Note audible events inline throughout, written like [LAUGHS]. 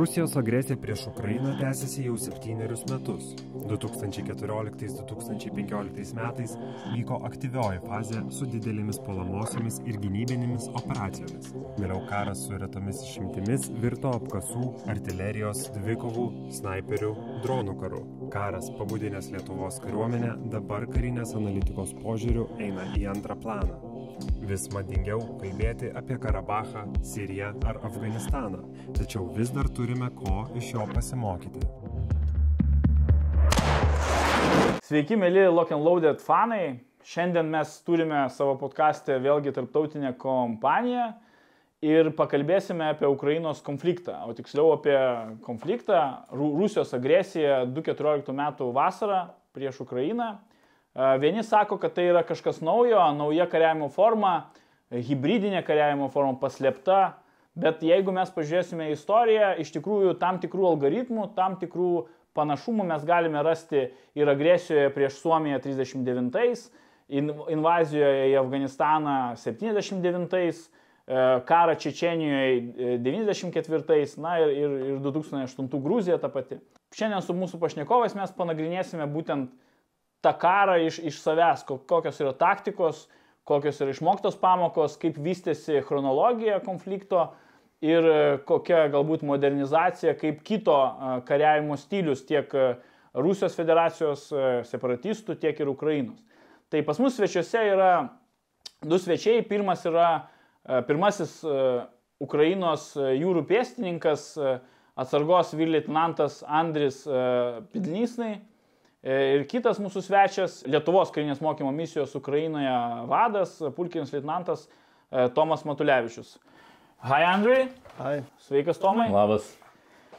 Rusijos agresija prieš Ukrainą tęsiasi jau septynerius metus. 2014-2015 metais vyko aktyvioji fazė su didelėmis puolamosiomis ir gynybinėmis operacijomis. Vėliau karas su retomis išimtimis virto apkasų, artilerijos, dvikovų, snaiperių, dronų karu. Karas, pabudinęs Lietuvos kariuomenę, dabar karinės analitikos požiūrių eina į antrą planą. Vis madingiau kalbėti apie Karabachą, Siriją ar Afganistaną, tačiau vis dar turime ko iš jo pasimokyti. Sveiki, mėly Lock and Loaded fanai. Šiandien mes turime savo podcast'e vėlgi tarptautinę kompaniją ir pakalbėsime apie Ukrainos konfliktą, o tiksliau apie konfliktą, Rusijos agresiją 2014 m. vasarą prieš Ukrainą Vieni sako, kad tai yra kažkas naujo, nauja kariavimo forma, hybridinė kariavimo forma paslėpta, bet jeigu mes pažiūrėsime į istoriją, iš tikrųjų tam tikrų algoritmų, tam tikrų panašumų mes galime rasti ir agresijoje prieš Suomiją 39-ais, invazijoje į Afganistaną 79-ais, karą Čečenijoje 94-ais, na ir, ir, ir 2008 Gruzija ta pati. Šiandien su mūsų pašnekovais mes panagrinėsime būtent tą karą iš, iš savęs, kokios yra taktikos, kokios yra išmoktos pamokos, kaip vystėsi chronologija konflikto ir e, kokia galbūt modernizacija, kaip kito e, kariavimo stilius tiek e, Rusijos federacijos separatistų, tiek ir Ukrainos. Tai pas mus svečiuose yra du svečiai. Pirmas yra pirmasis Ukrainos jūrų pėstininkas, atsargos vyrlieutenantas Andris Pidlysnai ir kitas mūsų svečias, Lietuvos karinės mokymo misijos Ukrainoje vadas, pulkinis leitnantas e, Tomas Matulevičius. Hi, Andrei. Hi. Sveikas, Tomai. Labas.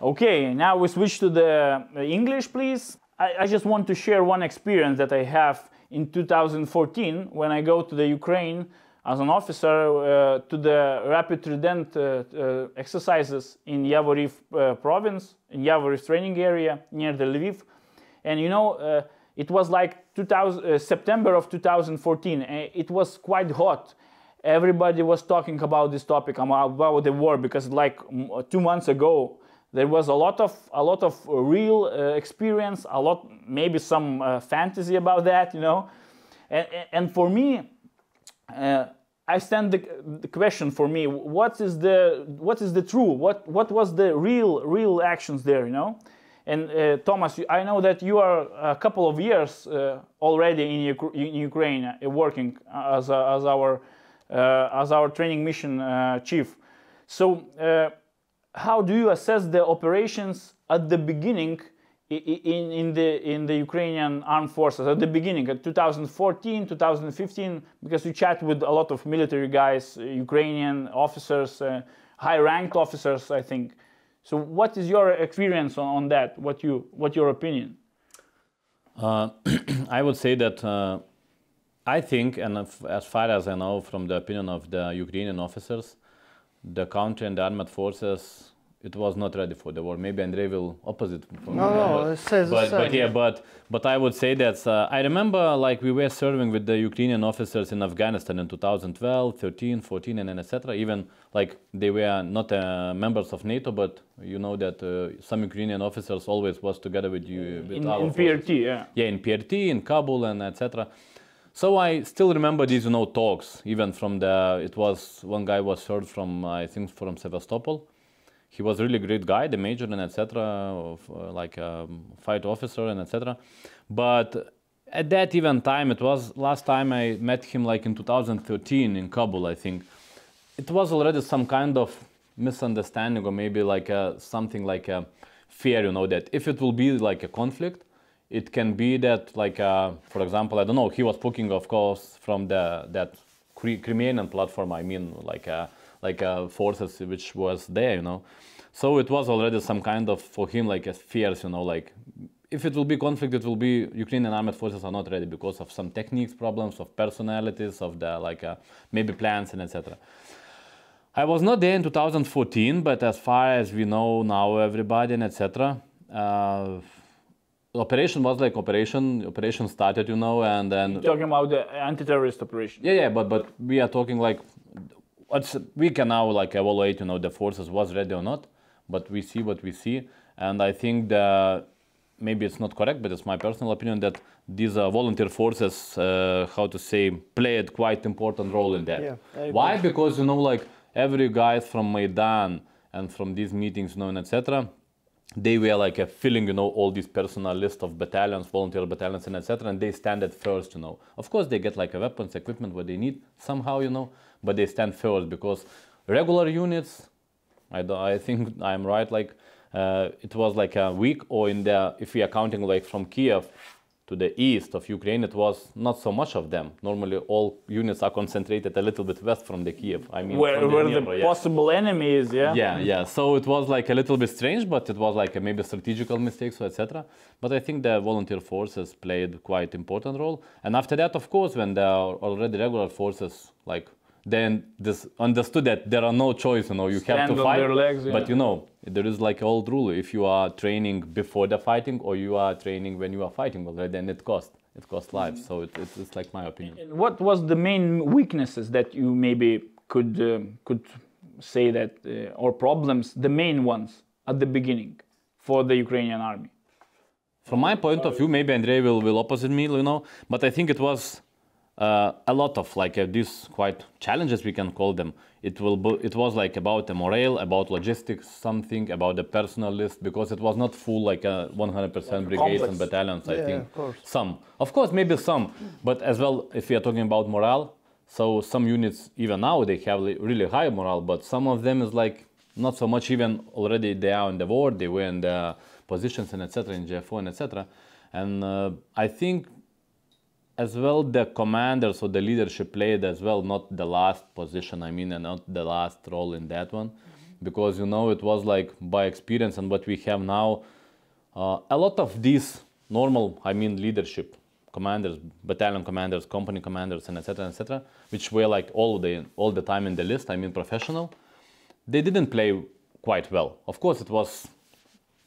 Okay, now we switch to the English, please. I, I just want to share one experience that I have in 2014 when I go to the Ukraine as an officer uh, to the Rapid Trident uh, uh, exercises in Yavoriv uh, province, in Yavoriv training area near the Lviv and you know, uh, it was like 2000, uh, September of 2014. It was quite hot. Everybody was talking about this topic about the war because like two months ago there was a lot of a lot of real uh, experience, a lot maybe some uh, fantasy about that, you know. And, and for me, uh, I stand the, the, question for me: what is the what is the true? What what was the real real actions there? You know. And uh, Thomas, I know that you are a couple of years uh, already in, in Ukraine uh, working as, as, our, uh, as our training mission uh, chief. So, uh, how do you assess the operations at the beginning in, in, the, in the Ukrainian armed forces? At the beginning, at 2014, 2015, because you chat with a lot of military guys, Ukrainian officers, high ranked officers, I think. So, what is your experience on, on that? What you, what your opinion? Uh, [CLEARS THROAT] I would say that uh, I think, and as far as I know from the opinion of the Ukrainian officers, the country and the armed forces it was not ready for the war. Maybe Andrei will opposite. no, no, it says but, but yeah, but but I would say that uh, I remember like we were serving with the Ukrainian officers in Afghanistan in 2012, 13, 14, and etc. Even like they were not uh, members of NATO, but you know that uh, some Ukrainian officers always was together with you with in, our in PRT, yeah. Yeah, in PRT, in Kabul, and etc. So I still remember these, you know, talks. Even from the, it was one guy was served from I think from Sevastopol he was really great guy, the major and etc. Uh, like a um, fight officer and etc. But at that even time, it was last time I met him like in 2013 in Kabul, I think. It was already some kind of misunderstanding or maybe like a, something like a fear, you know, that if it will be like a conflict, it can be that like, a, for example, I don't know, he was poking, of course, from the that Crimean platform, I mean, like a, like uh, forces which was there, you know. So it was already some kind of for him like a fears, you know, like if it will be conflict, it will be Ukrainian armed forces are not ready because of some techniques problems, of personalities, of the like uh, maybe plans and etc. I was not there in 2014, but as far as we know now, everybody and etc. Uh, operation was like operation. Operation started, you know, and then You're talking about the anti-terrorist operation. Yeah, yeah, but but we are talking like we can now like evaluate, you know, the forces was ready or not. but we see what we see, and I think that maybe it's not correct, but it's my personal opinion that these uh, volunteer forces, uh, how to say, played quite important role in that. Yeah, Why? Because you know, like every guys from Maidan and from these meetings, you know, and etc. They were like uh, filling, you know, all these personal list of battalions, volunteer battalions, and etc. And they stand at first, you know. Of course, they get like a weapons, equipment, what they need somehow, you know, but they stand first because regular units, I, I think I'm right. Like uh, it was like a week, or in the if we are counting like from Kiev to the east of Ukraine, it was not so much of them. Normally, all units are concentrated a little bit west from the Kiev. I mean, Where, the Dnieper, yeah. possible enemy is, yeah? Yeah, yeah. So it was like a little bit strange, but it was like a maybe strategical mistake, so etc. But I think the volunteer forces played quite important role. And after that, of course, when there are already regular forces, like then this understood that there are no choice, you know, you have to fight. legs, yeah. But you know, there is like old rule: if you are training before the fighting, or you are training when you are fighting already, then it costs. It costs lives. So it, it's, it's like my opinion. And What was the main weaknesses that you maybe could um, could say that uh, or problems, the main ones at the beginning for the Ukrainian army? From my point of view, maybe Andrei will, will opposite me, you know, but I think it was uh, a lot of like uh, these quite challenges we can call them. It will be, it was like about the morale, about logistics, something about the personal list because it was not full like a 100% brigades complex. and battalions. I think of course. some, of course, maybe some, but as well if we are talking about morale, so some units even now they have really high morale, but some of them is like not so much even already they are in the war, they were in the positions and etc. in GFO and etc. And uh, I think as well the commanders or the leadership played as well not the last position i mean and not the last role in that one. Because you know it was like by experience and what we have now uh, a lot of these normal i mean leadership commanders battalion commanders company commanders and etc etc which were like all the all the time in the list i mean professional they didn't play quite well. Of course it was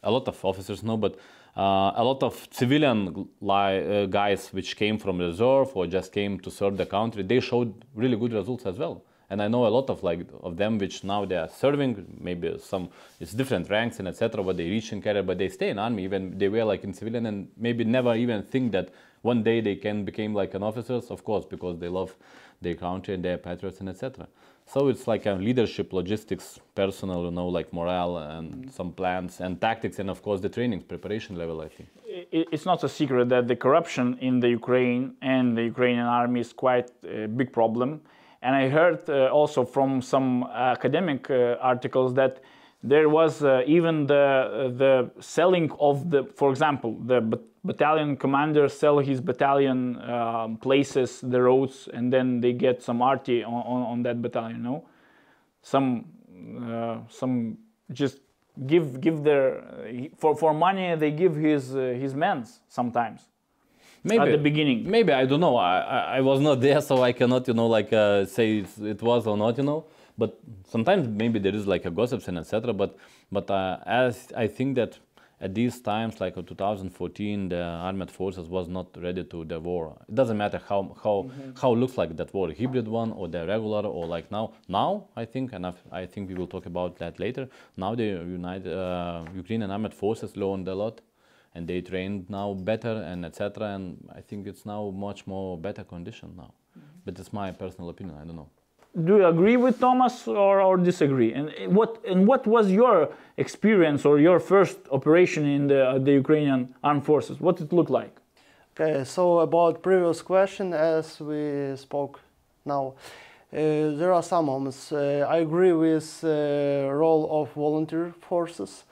a lot of officers know, but a lot of civilian li- uh, guys which came from reserve or just came to serve the country, they showed really good results as well. And I know a lot of like of them which now they are serving, maybe some it's different ranks and etc. But they reach in career, but they stay in army even they were like in civilian and maybe never even think that one day they can become like an officers, of course, because they love their country and their patriots and etc. So it's like a leadership, logistics, personal, you know, like morale and some plans and tactics, and of course the training preparation level. I think. It's not a secret that the corruption in the Ukraine and the Ukrainian army is quite a big problem. And I heard uh, also from some academic uh, articles that there was uh, even the the selling of the, for example, the battalion commander sell his battalion um, places, the roads, and then they get some arty on, on, on that battalion. No, some uh, some just give give their uh, for for money they give his uh, his men sometimes Maybe at the beginning. Maybe I don't know. I, I, I was not [LAUGHS] there, so I cannot, you know, like uh, say it was or not, you know. But sometimes maybe there is like a gossips and etc. But but uh, as I think that at these times, like uh, 2014, the armed forces was not ready to the war. It doesn't matter how how how it looks like that war, hybrid one or the regular or like now. Now I think, and I've, I think we will talk about that later. Now the United uh, Ukrainian armed forces learned a lot and they trained now better and etc. And I think it's now much more better condition now. But it's my personal opinion. I don't know. Do you agree with Thomas or, or disagree? And what and what was your experience or your first operation in the the Ukrainian armed forces? What it look like? Okay, so about previous question, as we spoke now, uh, there are some moments. Uh, I agree with uh, role of volunteer forces,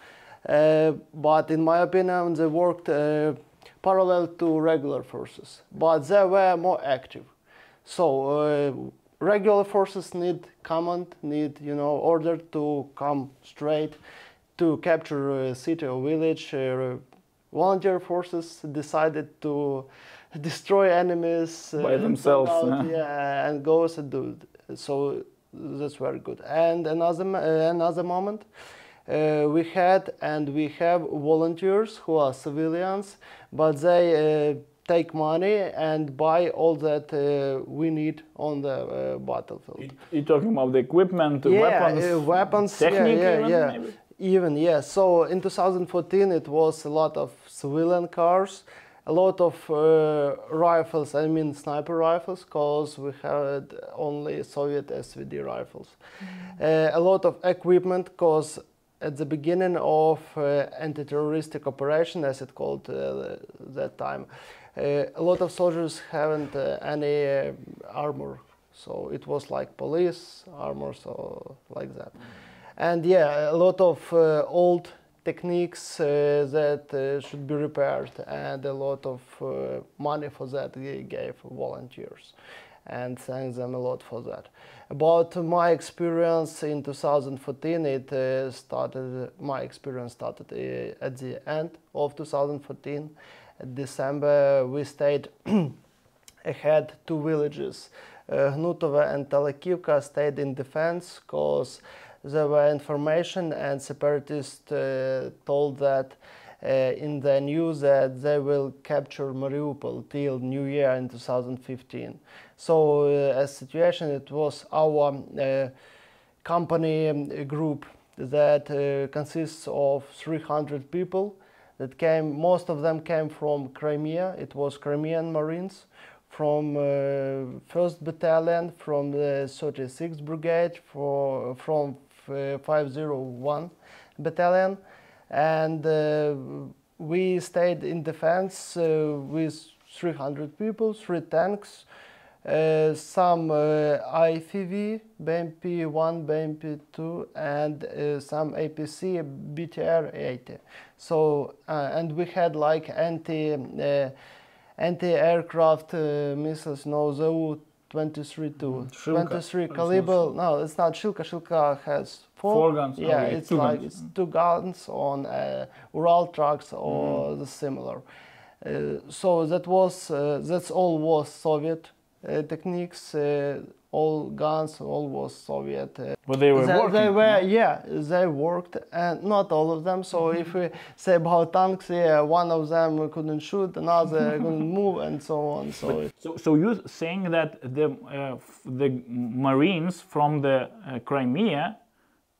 uh, but in my opinion, they worked uh, parallel to regular forces, but they were more active. So uh, regular forces need command, need you know order to come straight to capture a city or village. Uh, volunteer forces decided to [LAUGHS] destroy enemies uh, By themselves, out, yeah. yeah, and goes and do. So that's very good. And another uh, another moment. Uh, we had and we have volunteers who are civilians, but they uh, take money and buy all that uh, we need on the uh, battlefield. You're talking about the equipment, yeah, weapons, uh, weapons, technique, yeah, even, yeah, maybe? Even yes. So in 2014, it was a lot of civilian cars, a lot of uh, rifles. I mean sniper rifles, because we had only Soviet SVD rifles. Uh, a lot of equipment, because at the beginning of uh, anti-terroristic operation, as it called uh, that time, a lot of soldiers haven't uh, any uh, armor, so it was like police armor, so like that. And yeah, a lot of uh, old techniques uh, that uh, should be repaired, and a lot of uh, money for that we gave volunteers, and thank them a lot for that. About my experience in 2014, it uh, started. My experience started uh, at the end of 2014. December, we stayed [CLEARS THROAT] ahead two villages. Uh, Hnutova and Talakivka stayed in defense because there were information and separatists uh, told that uh, in the news that they will capture Mariupol till New Year in 2015. So, uh, as situation, it was our uh, company um, group that uh, consists of 300 people that came. Most of them came from Crimea. It was Crimean Marines from uh, first battalion, from the 36th brigade, for, from uh, 501 battalion, and uh, we stayed in defense uh, with 300 people, three tanks, uh, some uh, IFV, BMP-1, BMP-2, and uh, some APC BTR-80. So, uh, and we had like anti, anti-aircraft missiles, no, ZU 23 2 Shilka, 23 caliber. No, it's not Shilka. Shilka has four. Four guns, Yeah, it's two like guns. it's two guns on uh, Ural trucks or Mm-hmm. the similar. Uh, so that was uh, that's all was Soviet techniques. Uh, all guns, all was Soviet. Uh, But they were they, working. they were, yeah, they worked, and not all of them. So Mm-hmm. if we say about tanks, yeah, one of them couldn't shoot, another [LAUGHS] couldn't move, and so on. So So, so you're saying that the uh, f- the Marines from the uh, Crimea,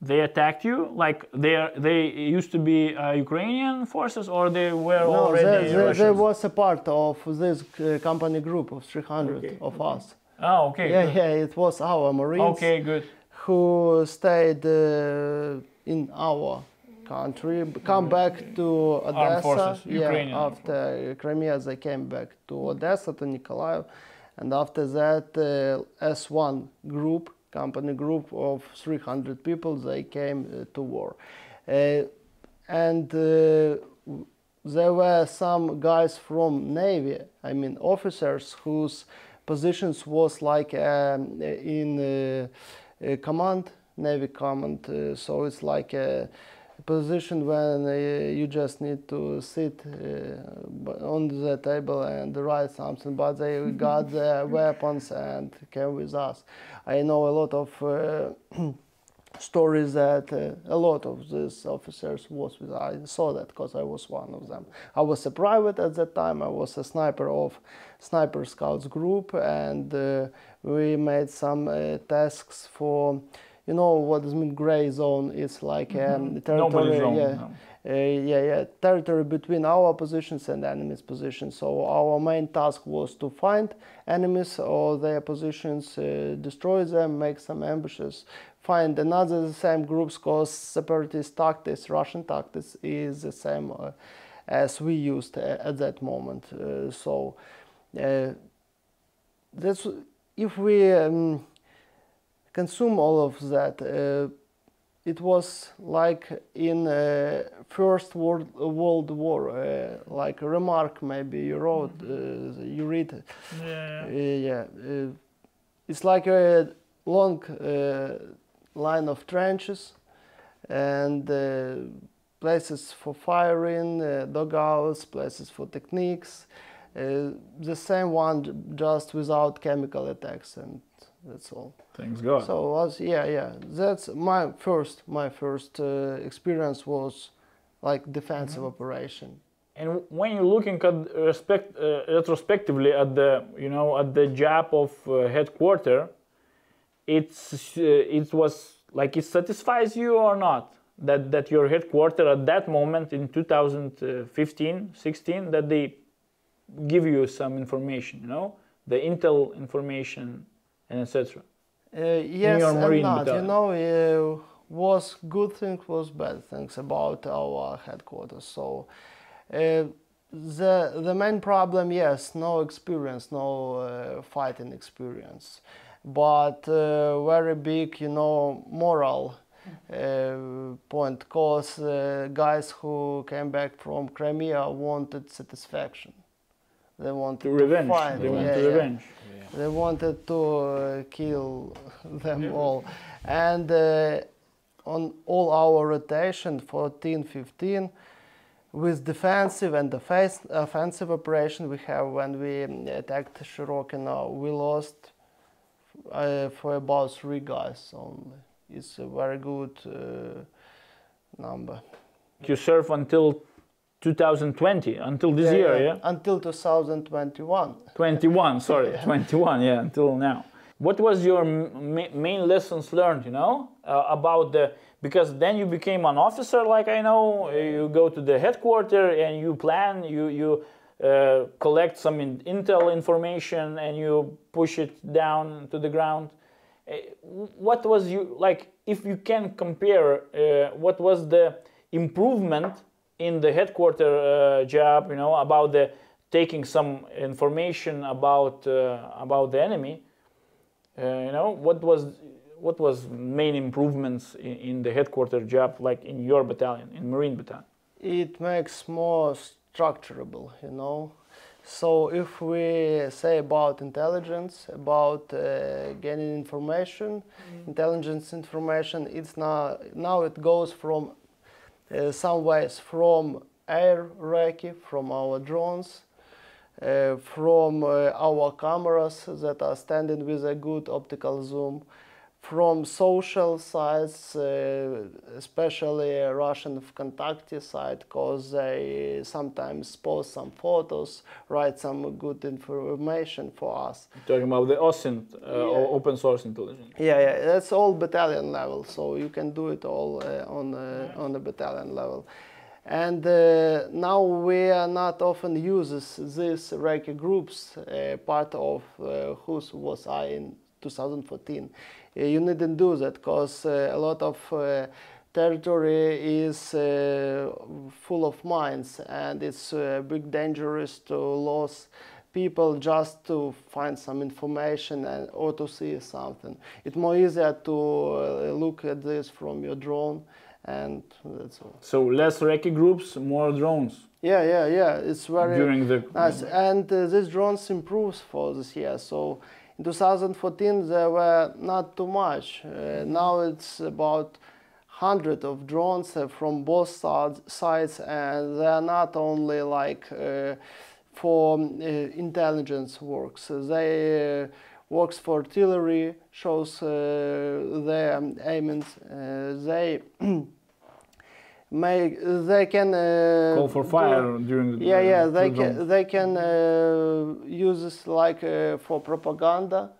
they attacked you? Like they are, they used to be uh, Ukrainian forces, or they were no, already they, they, they was a part of this uh, company group of 300 Okay, of us. Oh, okay. Yeah, good. yeah, it was our Marines Okay, good. who stayed uh, in our country, come back to Odessa. forces, yeah, Ukrainian armed after Crimea, they came back to Odessa, to Nikolaev, and after that, uh, as one group, company group of 300 people, they came uh, to war. Uh, and uh, there were some guys from Navy, I mean officers, whose positions was like um, in command, Navy command. So it's like a position when uh, you just need to sit uh, on the table and write something, but they [LAUGHS] got their weapons and came with us. I know a lot of. Uh, [CLEARS THROAT] stories that uh, a lot of these officers was with. I saw that because I was one of them. I was a private at that time. I was a sniper of Sniper Scouts group, and uh, we made some uh, tasks for. You know what does mean gray zone? It's like um, territory. Zone. yeah, no. uh, yeah, yeah, territory between our positions and enemies' positions. So our main task was to find enemies or their positions, uh, destroy them, make some ambushes, find another the same groups. Cause separatist tactics, Russian tactics, is the same uh, as we used uh, at that moment. Uh, so uh, that's if we um, consume all of that. Uh, it was like in uh, First World, World War, uh, like a remark maybe you wrote, uh, you read. Yeah. Uh, yeah, uh, it's like a long uh, line of trenches and uh, places for firing, uh, dugouts, places for techniques. Uh, the same one, just without chemical attacks, and that's all. Thanks God. So was yeah yeah that's my first my first uh, experience was like defensive operation. And when you're looking at respect, uh, retrospectively at the you know at the job of uh, headquarter, it's uh, it was like it satisfies you or not? that, that your headquarter at that moment in 2015, 16, that they give you some information, you know, the intel information and etc. Uh, yes and not. battalion. You know, uh, was good things, was bad things about our headquarters. So, uh, the the main problem, yes, no experience, no uh, fighting experience, but uh, very big, you know, moral uh, point. Cause uh, guys who came back from Crimea wanted satisfaction. They wanted To revenge. fight. They want yeah, to yeah. revenge. They wanted to uh, kill them all. And uh, on all our rotation, 14, 15, with defensive and defense, offensive operation we have when we um, attacked Shirokino, we lost uh, for about three guys only. It's a very good uh, number. You serve until 2020, until this year, yeah? Until 2021. 21, sorry, [LAUGHS] 21, yeah, until now. What was your ma- main lessons learned, you know, uh, about the, because then you became an officer, like I know, uh, you go to the headquarter and you plan, you, you uh, collect some in- intel information and you push it down to the ground. Uh, what was you, like, if you can compare, uh, what was the improvement in the headquarter uh, job, you know, about the taking some information about uh, about the enemy. Uh, you know, what was what was main improvements in, in the headquarter job, like in your battalion, in Marine battalion? it makes more structurable you know so if we say about intelligence about uh, gaining information intelligence information it's now now it goes from uh, some ways from air recce from our drones uh, from uh, our cameras that are standing with a good optical zoom from social sites, uh, especially Russian Vkontakte site, because they sometimes post some photos, write some good information for us. Talking about the OSINT, uh, Yeah. or open source intelligence. Yeah, yeah, that's all battalion level, so you can do it all uh, on uh, on the battalion level. And uh, now we are not often uses these recce groups, uh, part of uh, whose was I in 2014. Uh, you needn't do that because uh, a lot of uh, territory is uh, full of mines and it's uh, big dangerous to lose people just to find some information and or to see something. It's more easier to uh, look at this from your drone and that's all. So less recce groups, more drones Yeah, yeah, yeah. It's very during the. nice. And uh, this drones improves for this year. So in 2014 there were not too much. Uh, now it's about hundred of drones from both sides, sides, and they are not only like uh, for uh, intelligence works. They uh, works for artillery, shows uh, their aimings. Uh, they [CLEARS THROAT] make they can uh, Call for do- fire during the. yeah, yeah, they the drone. can they can uh, use this like uh, for propaganda.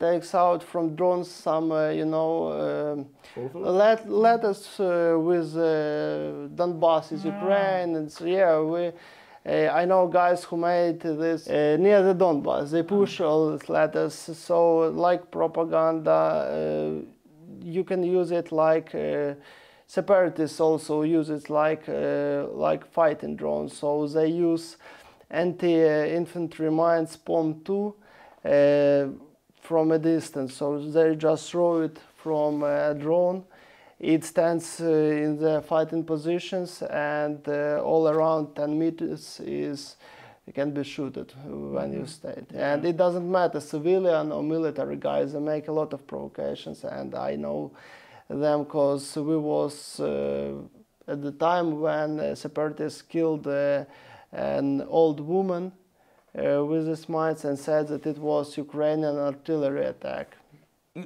Takes out from drones some uh, you know um, let letters uh, with uh, Donbass is Ukraine and so, yeah we. Uh, I know guys who made this uh, near the Donbass. They push all these letters, so like propaganda, uh, you can use it like uh, separatists also use it like uh, like fighting drones. So they use anti-infantry mines POM2 uh, from a distance. So they just throw it from a drone. It stands uh, in the fighting positions, and uh, all around 10 meters is it can be shooted when you stay. And it doesn't matter civilian or military guys. They make a lot of provocations, and I know them because we was uh, at the time when uh, separatists killed uh, an old woman uh, with the smites and said that it was Ukrainian artillery attack.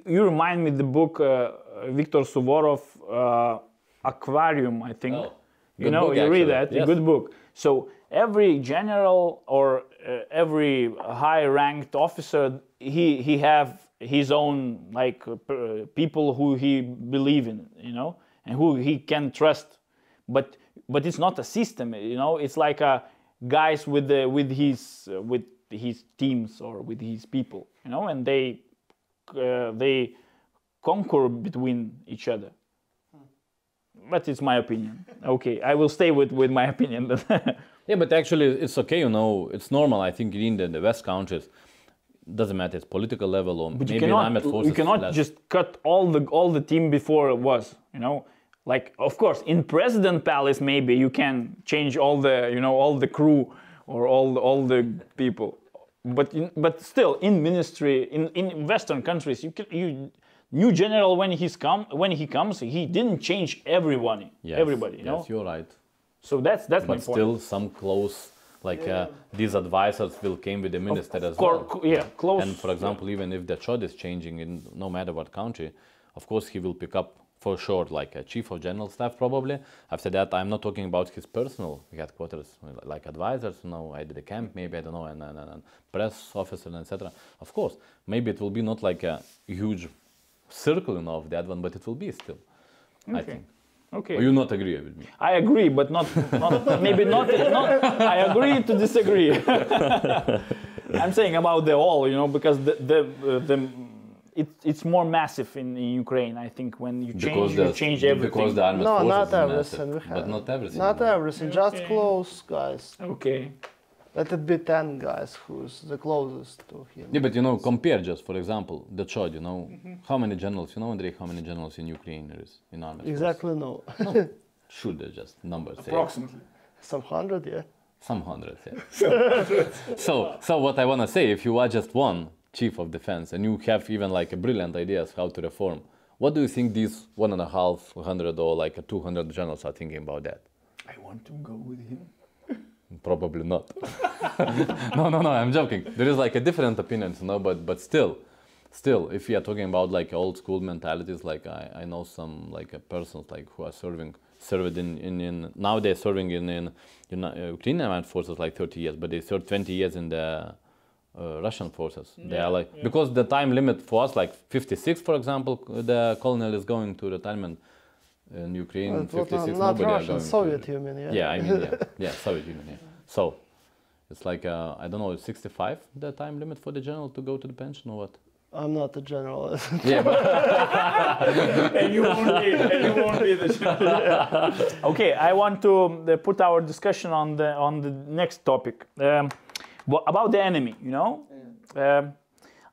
you remind me the book uh, Viktor Suvorov uh, Aquarium, I think. Oh, you know, book, you read actually. that, a Yes. good book. So every general or uh, every high-ranked officer, he he have his own like uh, people who he believe in, you know, and who he can trust. But but it's not a system, you know. It's like a guys with the with his uh, with his teams or with his people, you know, and they uh, they conquer between each other. But it's my opinion. Okay, I will stay with with my opinion. [LAUGHS] Yeah, but actually, it's okay. You know, it's normal. I think in the, the West countries, doesn't matter. It's political level or But maybe you cannot, armed forces. you cannot less. just cut all the all the team before it was. You know, like of course in president palace maybe you can change all the you know all the crew or all the, all the people, but in, but still in ministry in, in Western countries you can, you new general when he's come when he comes he didn't change everyone Yes, everybody you yes, know you're right. so that's that's my But point. still, some close, like uh, these advisors will came with the minister as well. yeah, close. And for example, even if the chod is changing in no matter what country, of course he will pick up for sure like a chief of general staff probably. After that, I'm not talking about his personal headquarters, like advisors, you know, aide-de-camp maybe, I don't know, and, and, and, and press officer, etc. Of course, maybe it will be not like a huge circle you know, of that one, but it will be still, I Okay. think. Okay. Or you not agree with me? I agree, but not, not [LAUGHS] maybe not, not. I agree to disagree. [LAUGHS] I'm saying about the all, you know, because the the uh, the it, it's more massive in, in Ukraine. I think when you change, you the- change everything. Because the armed No, forces not everything. massive, We but not everything. Not everything, just Okay. close guys. okay. Let it be 10 guys who's the closest to him. Yeah, but you know, compare just for example the Chod. You know, Mm-hmm. how many generals? You know, Andrei, how many generals in Ukraine there is in army? Exactly no. Should [LAUGHS] they just numbers say Approximately. Some hundred, yeah. some hundreds? Yeah. [LAUGHS] [LAUGHS] so, so what I wanna say, if you are just one chief of defense and you have even like a brilliant ideas how to reform, what do you think these one and a half hundred or like a two hundred generals are thinking about that? I want to go with him. Probably not. [LAUGHS] no, no, no. I'm joking. There is like a different opinions, you know, but but still, still, if we are talking about like old school mentalities, like I, I know some like uh, persons like who are serving served in, in, in now they're serving in in, in uh, Ukrainian armed forces like 30 years, but they served 20 years in the uh, Russian forces. they are like because the time limit for us like 56, for example, the colonel is going to retirement. In Ukraine, But what, 56, not nobody Russian, Soviet to, you mean, yeah? yeah, I mean, yeah, [LAUGHS] yeah, Soviet Union. Yeah. So it's like uh, I don't know, it's 65 the time limit for the general to go to the pension or what? I'm not a general. Yeah, [LAUGHS] but [LAUGHS] and you won't be, and you won't be the general. Okay, I want to uh, put our discussion on the on the next topic um, wha- about the enemy. You know, um,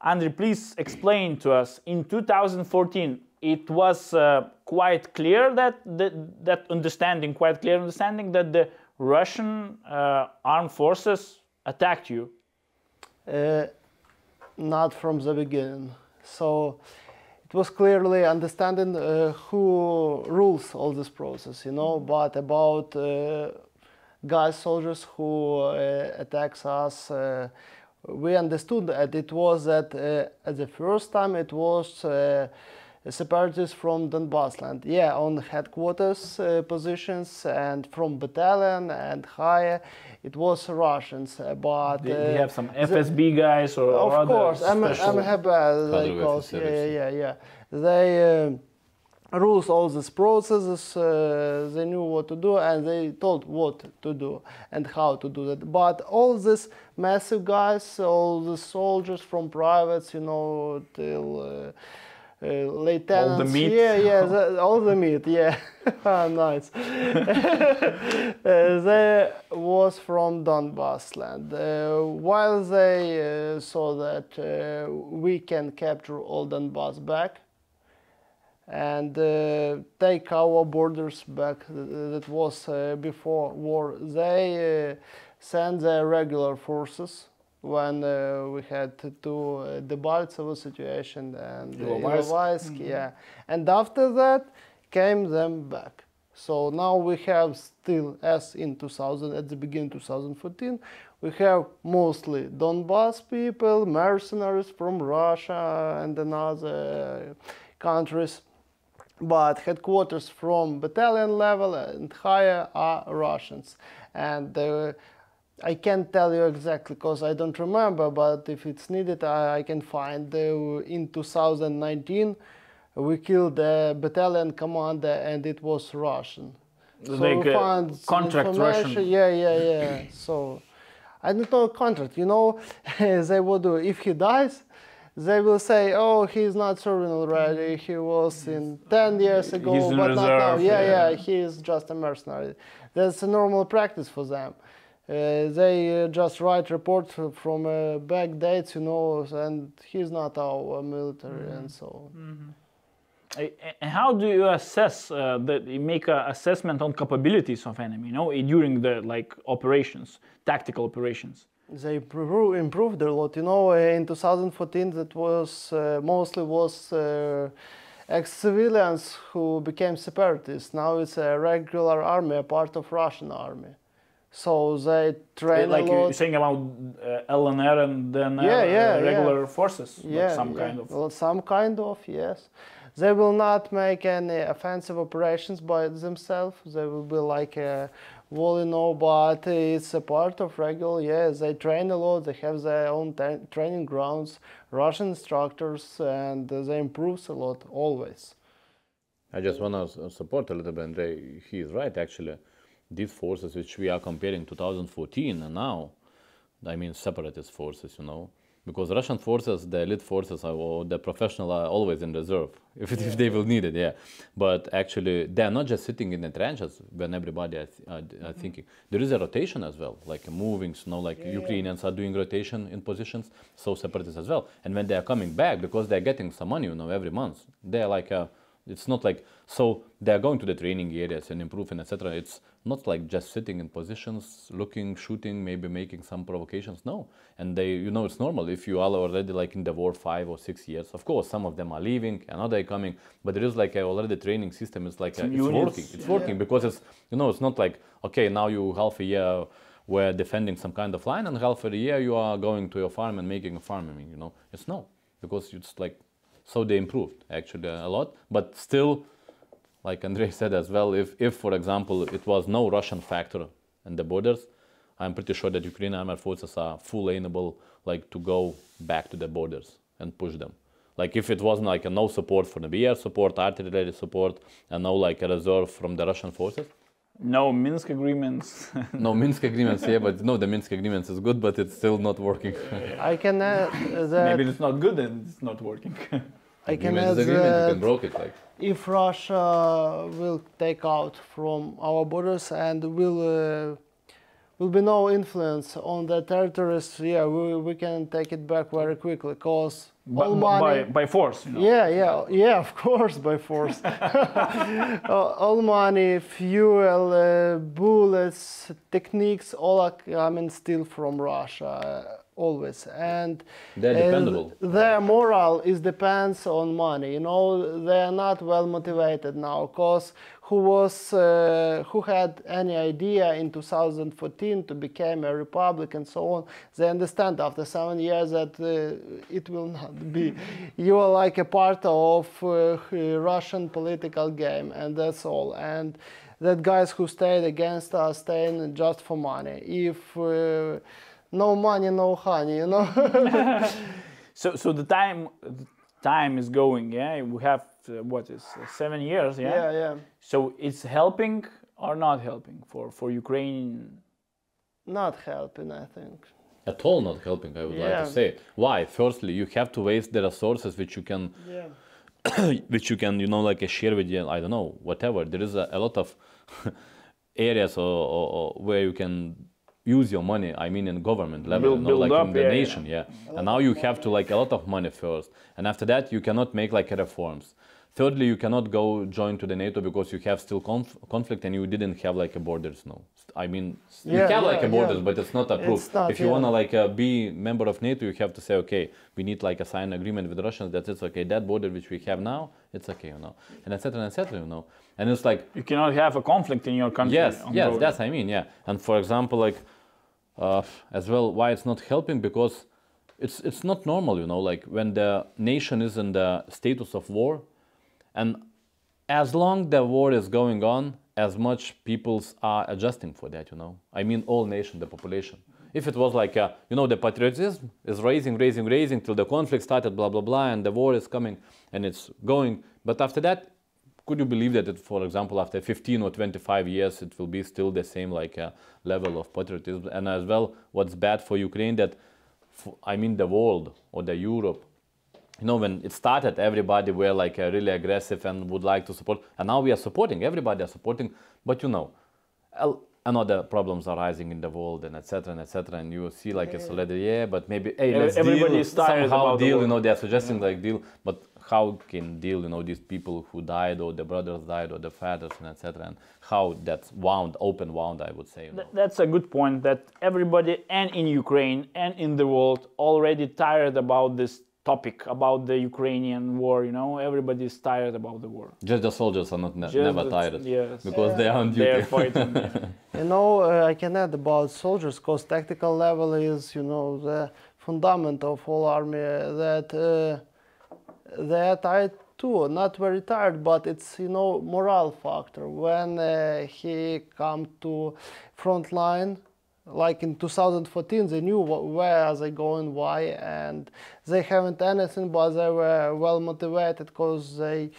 Andrei, please explain to us. In 2014, it was uh, quite clear that the, that understanding, quite clear understanding that the Russian uh, armed forces attacked you. Uh, not from the beginning. So it was clearly understanding uh, who rules all this process, you know, but about uh, guys, soldiers who uh, attacks us, we understood that it was that uh, at the first time it was uh, separatists from Donbass land. Yeah, on headquarters uh, positions and from battalion and higher, it was Russians. uh, But They, they uh, have some the- FSB guys or, or of other course, I'm, special- I'm happy they Cadre call, yeah, yeah, yeah. They uh, rules all these processes. Uh, they knew what to do, and they told what to do and how to do that. But all these massive guys, all the soldiers from privates, you know, till. Uh, uh, lieutenants, meat. yeah, yeah, the, [LAUGHS] all the meat, yeah, [LAUGHS] Ah, nice. [LAUGHS] Uh, they was from Donbass land. Uh, while they uh, saw that uh, we can capture all Donbass back and uh, take our borders back, that was uh, before war, they uh, sent their regular forces when uh, we had to do uh, Debaltsevo situation and Ilovaisk. Ilovaisk, yeah. And after that came them back. So now we have still, as in 2000, at the beginning 2014, we have mostly Donbass people, mercenaries from Russia and another countries, but headquarters from battalion level and higher are Russians. And uh, I can't tell you exactly because I don't remember, but if it's needed, I, I can find. Uh, in 2019, we killed the battalion commander and it was Russian. So Like, we found contract Russian. Yeah, yeah, yeah. [CLEARS THROAT] so I don't know contract. You know, [LAUGHS] they will do if he dies. They will say, "Oh, he's not serving already. He was in ten years ago, but not now." Yeah, yeah. yeah, he is just a mercenary. That's a normal practice for them. Uh, they uh, just write reports from uh, back dates, you know, and he's not our military, and so. A- And how do you assess uh, that you make an assessment on capabilities of enemy, you know, during the like operations, tactical operations? They impro- improved a lot. You know, in 2014, that was uh, mostly was uh, ex-civilians who became separatists. Now it's a regular army, a part of Russian army. So they train like a you're saying about uh, LNR and then uh, Yeah, yeah, regular forces, like yeah, some yeah. kind of. Well, some kind of yes. They will not make any offensive operations by themselves. They will be like a well, you know, but it's a part of regular. Yeah, they train a lot. They have their own tra- training grounds, Russian instructors, and they improve a lot always. I just want to support a little bit. Andrei, he is right actually. These forces which we are comparing 2014 and now, I mean separatist forces, you know, because Russian forces, the elite forces are, or the professional are always in reserve [LAUGHS] if, it, if they will need it, yeah. But actually, they are not just sitting in the trenches when everybody are, th- mm-hmm. are, are thinking. There is a rotation as well, like moving, you know, like Ukrainians are doing rotation in positions, so separatists as well. And when they are coming back, because they are getting some money, you know, every month, they are like a it's not like so they are going to the training areas and improving, etc. It's not like just sitting in positions, looking, shooting, maybe making some provocations. No, and they, you know, it's normal if you are already like in the war five or six years. Of course, some of them are leaving, another are coming, but there is like a already training system. It's like a, it's working. It's working because it's you know it's not like okay now you half a year were defending some kind of line and half a year you are going to your farm and making a farm. I mean, you know, it's no because it's like so they improved actually a lot, but still, like Andrei said as well, if, if for example it was no Russian factor in the borders, I'm pretty sure that Ukrainian armed forces are fully able like to go back to the borders and push them. Like if it wasn't like a no support for the air support, artillery support, and no like a reserve from the Russian forces. No Minsk agreements. [LAUGHS] No Minsk agreements, yeah, but no, the Minsk agreements is good, but it's still not working. I can add that. Maybe it's not good and it's not working. I can Agreement add is agreement, you can that broke it like. if Russia will take out from our borders and will uh, will be no influence on the territories, yeah, we, we can take it back very quickly because By- all by, money. by force, you know. Yeah, yeah, yeah, of course, by force. [LAUGHS] [LAUGHS] Uh, all money, fuel, uh, bullets, techniques, all are coming still from Russia, uh, always. And They're uh, dependable. their moral is depends on money. You know, they are not well motivated now. Cause who was uh, who had any idea in 2014 to become a republic and so on? They understand after seven years that uh, it will not be. You are like a part of uh, Russian political game, and that's all. And that guys who stayed against us staying just for money. If uh, no money, no honey, you know. [LAUGHS] So, so the time, the time is going. Yeah, we have uh, what is uh, seven years. Yeah? yeah, yeah. So it's helping or not helping for for Ukraine? Not helping, I think. At all not helping, I would like to say. Why? Firstly, you have to waste the resources which you can Yeah. [COUGHS] which you can, you know, like share with you, I don't know, whatever. There is a, a lot of [LAUGHS] areas or, or, or where you can use your money. I mean, in government level, Build- you know, build like up, in the yeah, yeah. nation, yeah. And now you have to like a lot of money first, and after that you cannot make like reforms. Thirdly, you cannot go join to the NATO because you have still conf- conflict and you didn't have like a borders. No, I mean, you Yeah, have like a borders, yeah. but it's not approved. It's not, if you yeah. wanna like uh, be member of NATO, you have to say, okay, we need like a signed agreement with the Russians that it's okay. That border which we have now, it's okay, you know, and etc. and etc. You know, and it's like You cannot have a conflict in your country. yes, on yes, road. that's I mean, yeah. And for example, like uh, as well, why it's not helping because it's it's not normal, you know, like when the nation is in the status of war, and as long the war is going on, as much peoples are adjusting for that, you know. I mean, all nation, the population. If it was like, uh, you know, the patriotism is raising, raising, raising till the conflict started, blah, blah, blah, and the war is coming and it's going. But after that, could you believe that, it, for example, after 15 or 25 years, it will be still the same like uh, level of patriotism? And as well, what's bad for Ukraine that, I mean, the world or the Europe, you know, when it started, everybody were like uh, really aggressive and would like to support. And now we are supporting, everybody are supporting. But you know, another problems are rising in the world and etc. and etc. And you see like it's already, yeah, but maybe, hey, let's everybody deal, is tired somehow deal, you know, they're suggesting like deal. But how can deal, you know, these people who died or the brothers died or the fathers and etc. And how that's wound, open wound, I would say. You know. Th- That's a good point that everybody and in Ukraine and in the world already tired about this topic about the Ukrainian war, you know, everybody is tired about the war. Just the soldiers are not ne- Just never the- tired yes. because they are on duty. They're fighting. yeah. [LAUGHS] You know, uh, I can add about soldiers, because tactical level is, you know, the fundament of all army. That uh, they are tired too, not very tired, but it's you know moral factor. When uh, he come to front line, like in 2014, they knew wh- where are they going, why, and they haven't anything, but they were well motivated because they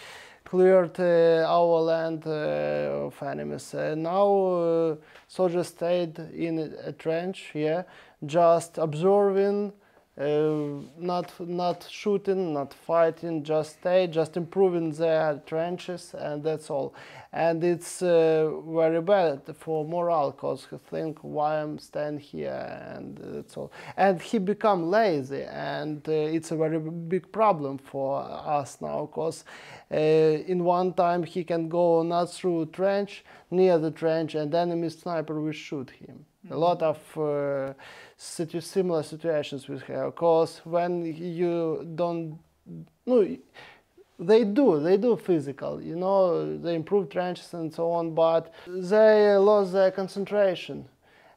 cleared uh, our land uh, of enemies. Uh, now uh, soldiers stayed in a trench, yeah, just observing, uh, not not shooting, not fighting, just stay, just improving their trenches, and that's all. And it's uh, very bad for morale, cause he think why I'm staying here, and that's all. And he become lazy, and uh, it's a very big problem for us now, cause uh, in one time he can go not through trench, near the trench, and enemy sniper will shoot him. A lot of uh, situ- similar situations we have, cause when you don't, no, they do, they do physical, you know, they improve trenches and so on, but they lost their concentration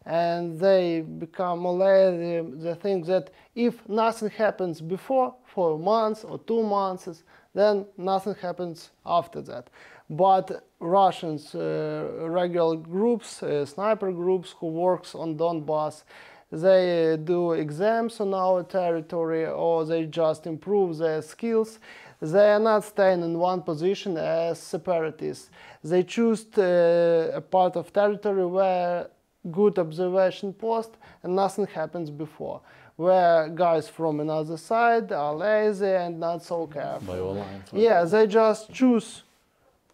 and they become lazy. They think that if nothing happens before, for months or two months, then nothing happens after that. But Russians, uh, regular groups, uh, sniper groups who works on Donbass, they do exams on our territory or they just improve their skills. They are not staying in one position as separatists. They choose uh, a part of territory where good observation post and nothing happens before. Where guys from another side are lazy and not so careful. By all lines. Yeah, they just choose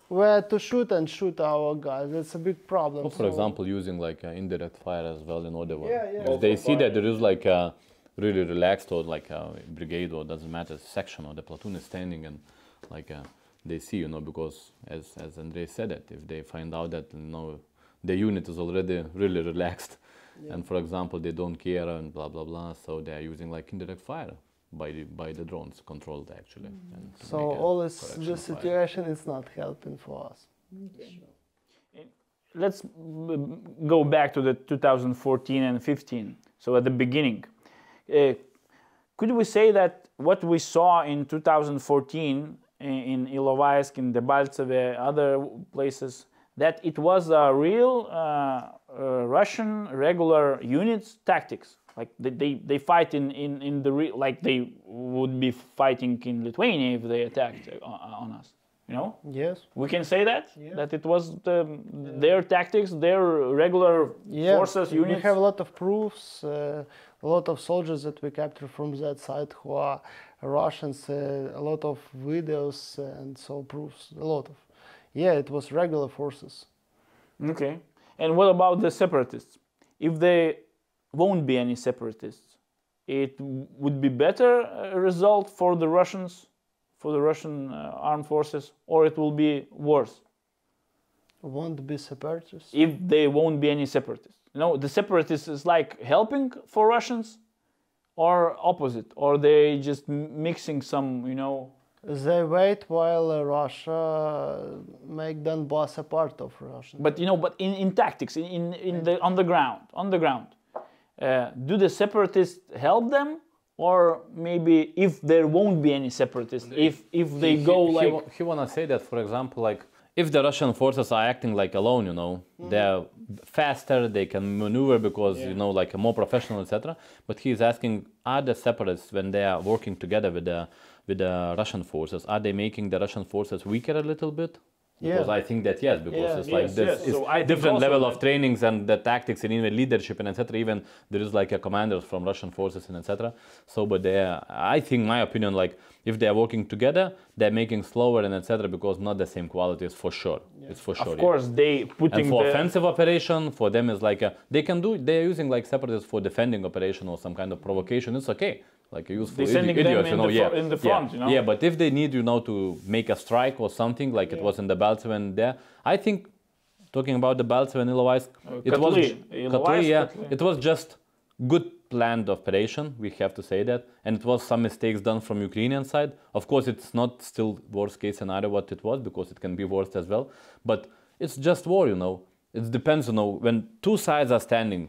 where to shoot and shoot our guys. It's a big problem. Or for So- example, using like uh, indirect fire as well in order. Yeah, yeah. If they see that there is like a really relaxed or like a brigade or doesn't matter section or the platoon is standing and like uh, they see, you know, because as as Andrei said it, if they find out that you know the unit is already really relaxed, and for example they don't care and blah blah blah, so they are using like indirect fire by the by the drones controlled actually. and to So all this, correction this fire. situation is not helping for us. Let's b- go back to the 2014 and 15. So at the beginning, uh, could we say that what we saw in 2014 in, in Ilovaisk, in Debaltseve, other places, that it was a real uh, uh, Russian regular units tactics? Like they, they, they fight in, in, in the re- like they would be fighting in Lithuania if they attacked uh, on us. You know, Yes. we can say that that it was the, their tactics, their regular Yeah, forces, we have a lot of proofs, uh, a lot of soldiers that we captured from that side who are Russians, uh, a lot of videos and so proofs, a lot of. Yeah, it was regular forces. Okay. And what about the separatists? If there won't be any separatists, it would be better uh, result for the Russians, for the Russian uh, armed forces, or it will be worse Won't be separatists. if they won't be any separatists. You know, the separatists is like helping for Russians, or opposite, or they just mixing some, you know. They wait while uh, Russia make Donbass a part of Russia. But you know, but in, in tactics, in, in, in the on the ground, on the ground, uh, do the separatists help them, or maybe if there won't be any separatists, if if they he, go he, like wa- he wanna say that for example like if the Russian forces are acting like alone, you know, mm-hmm. they're faster, they can maneuver because you know, like a more professional, etc. But he's asking, are the separatists when they are working together with the with the Russian forces, are they making the Russian forces weaker a little bit? Because Yeah. I think that yes, because Yeah, it's like yes, this yes. is So different level of trainings and the tactics and even leadership and etc. Even there is like a commanders from Russian forces and etc. So, but they, are, I think, my opinion, like if they are working together, they're making slower and etc. Because not the same qualities for sure. It's for sure. Of yeah. course, they putting And for the, offensive operation, for them is like a, they can do. They're using like separatists for defending operation or some kind of provocation. It's okay. Like a useful They're idi- sending them you in know. the yeah, in the yeah, you know? Yeah, but if they need you know to make a strike or something like it was in Debaltseve there, I think talking about Debaltseve Ilovaisk, uh, it was Katly, j- Ilovaisk, Katly, yeah, it was just good planned operation. We have to say that, and it was some mistakes done from Ukrainian side. Of course, it's not still worst case scenario what it was because it can be worse as well. But it's just war, you know. It depends, you know, when two sides are standing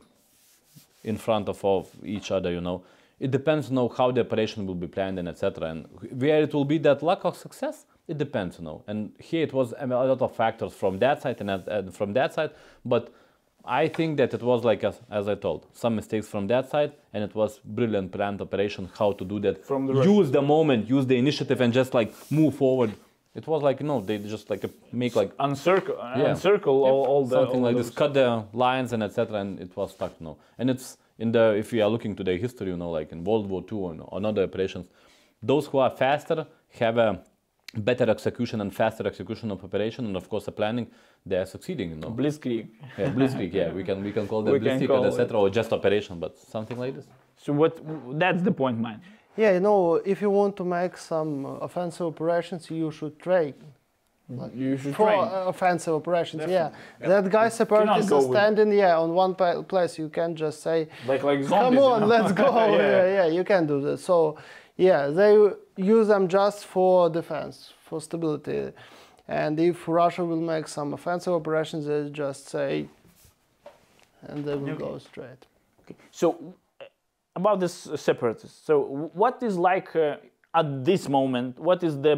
in front of, of each other, you know. It depends, you know, how the operation will be planned and etc. And where it will be that luck of success, it depends, you know. And here it was um, a lot of factors from that side and, uh, and from that side, but I think that it was like as, as I told, some mistakes from that side, and it was brilliant planned operation how to do that. From the use the moment, use the initiative, and just like move forward. It was like no, they just like make like uncircle, Yeah. encircle all, all the something all like this, cut the lines and etc. And it was stuck, no. And it's in the if we are looking to the history, you know, like in World War II and on other operations, those who are faster have a better execution and faster execution of operation, and of course the planning, they are succeeding, you know. Blitzkrieg. yeah, blitzkrieg, yeah, we can we can call [LAUGHS] that We can blitzkrieg call and it. etc. Or just operation, but something like this. So what? That's the point, man. Yeah, you know, if you want to make some uh, offensive operations, you should train. You should For train. uh, offensive operations, yeah. That guy separatist is with- standing, yeah, on one place. You can just say, like like zombies. "Come you on, know? let's go." [LAUGHS] Yeah. yeah. yeah, you can do that. So, yeah, they use them just for defense, for stability. And if Russia will make some offensive operations, they just say, and they will go straight. Okay. So, about this separatists. So, what is like uh, at this moment? What is the,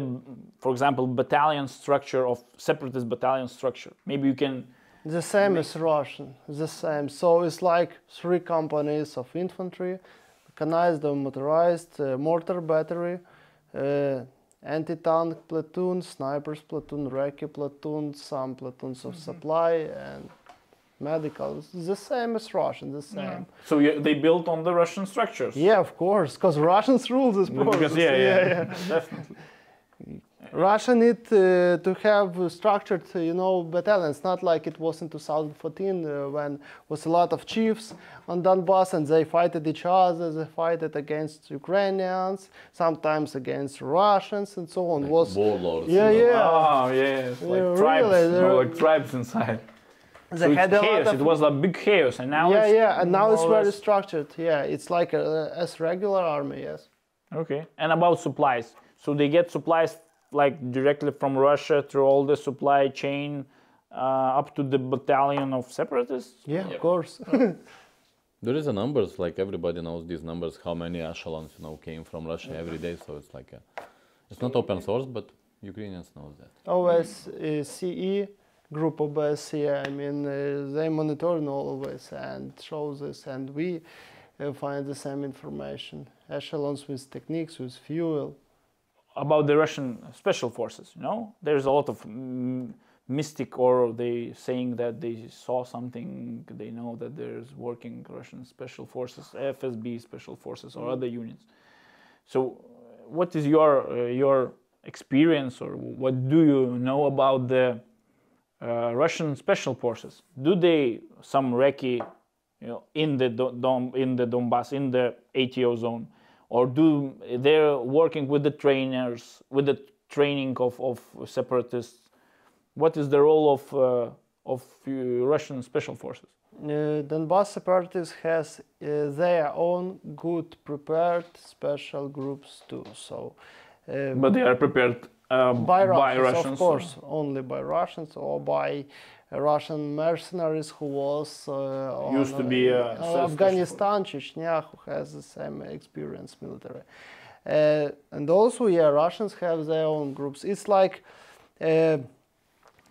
for example, battalion structure of separatist battalion structure? Maybe you can. The same as Russian, the same. So it's like three companies of infantry, mechanized or motorized, uh, mortar battery, uh, anti-tank platoon, snipers platoon, recce platoon, some platoons of supply, and medical. It's the same as Russian, the same. So you, they built on the Russian structures. Yeah, of course, because Russians rule this process. Because yeah, yeah, [LAUGHS] definitely. Russia need uh, to have structured, uh, you know, battalions, not like it was in 2014 uh, when was a lot of chiefs on Donbass and they fighted each other, they fighted against Ukrainians, sometimes against Russians and so on. was Warlords. yeah, you know. yeah. Oh yeah, like Yeah, tribes, really, you like tribes inside. They so had it's a lot chaos. of It was a big chaos, and now yeah, it's yeah, and now it's very less- structured. Yeah, it's like a, as regular army. Yes. Okay. And about supplies. So they get supplies like directly from Russia through all the supply chain uh, up to the battalion of separatists. Yeah, of course. [LAUGHS] There is a numbers like everybody knows these numbers. How many echelons you know came from Russia every day? So it's like a, it's not open source, but Ukrainians knows that. OSCE group of us here. I mean, uh, they monitor all of always and shows us, and we uh, find the same information. Echelons with techniques, with fuel. About the Russian special forces, you know, there's a lot of mystic, or they saying that they saw something. They know that there's working Russian special forces, FSB special forces, or other units. So, what is your uh, your experience, or what do you know about the uh, Russian special forces? Do they some recce, you know, in the Do- Dom, in the Donbass, in the ATO zone, or do they're working with the trainers, with the training of, of separatists? What is the role of uh, of uh, Russian special forces? Uh, Donbass separatists has uh, their own good prepared special groups too. So, uh, But they are prepared uh, by Russians, Russians, of course, only by Russians or by Russian mercenaries who was uh, Used on, to be, uh, uh, Afghanistan, Chechnya, who has the same experience military, uh, and also yeah, Russians have their own groups. It's like uh,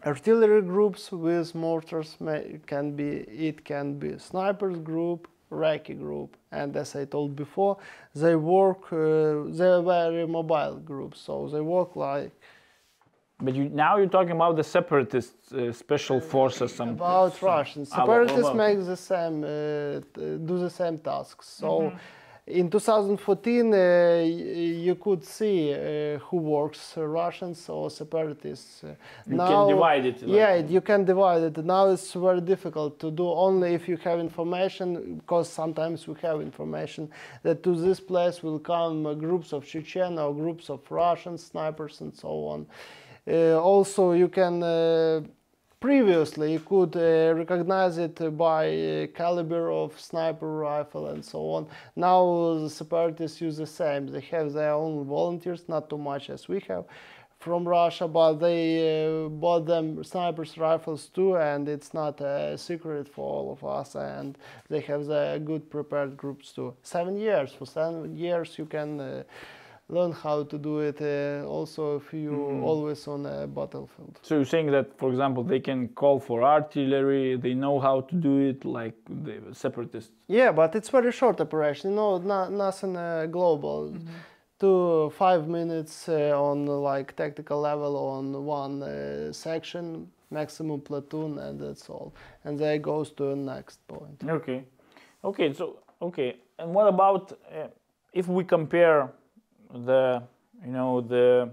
artillery groups with mortars may, can be it can be snipers group recce group and as i told before they work uh, they're very mobile groups so they work like But you, now you're talking about the separatist uh, special forces. Some, about some- russians what separatists about- make the same uh, do the same tasks so Mm-hmm. In 2014 uh, you could see uh, who works uh, russians or separatists uh, You can divide it, like- yeah you can divide it. Now it's very difficult to do only if you have information because sometimes we have information that to this place will come uh, groups of chechen or groups of russian snipers and so on. Uh, also you can uh, previously you could uh, recognize it by uh, caliber of sniper rifle and so on. Now the separatists use the same. They have their own volunteers not too much as we have from russia but they uh, bought them snipers rifles too and it's not a secret for all of us and they have the good prepared groups too. Seven years. For seven years you can uh, learn how to do it uh, also if you always on a battlefield So you're saying that, for example, they can call for artillery. They know how to do it, like the separatists. Yeah, but it's very short operation. No, not, nothing uh, global. to five minutes uh, on like tactical level on one uh, section, maximum platoon, and that's all. And then it goes to the next point. Okay, okay. So okay, and what about uh, if we compare the, you know, the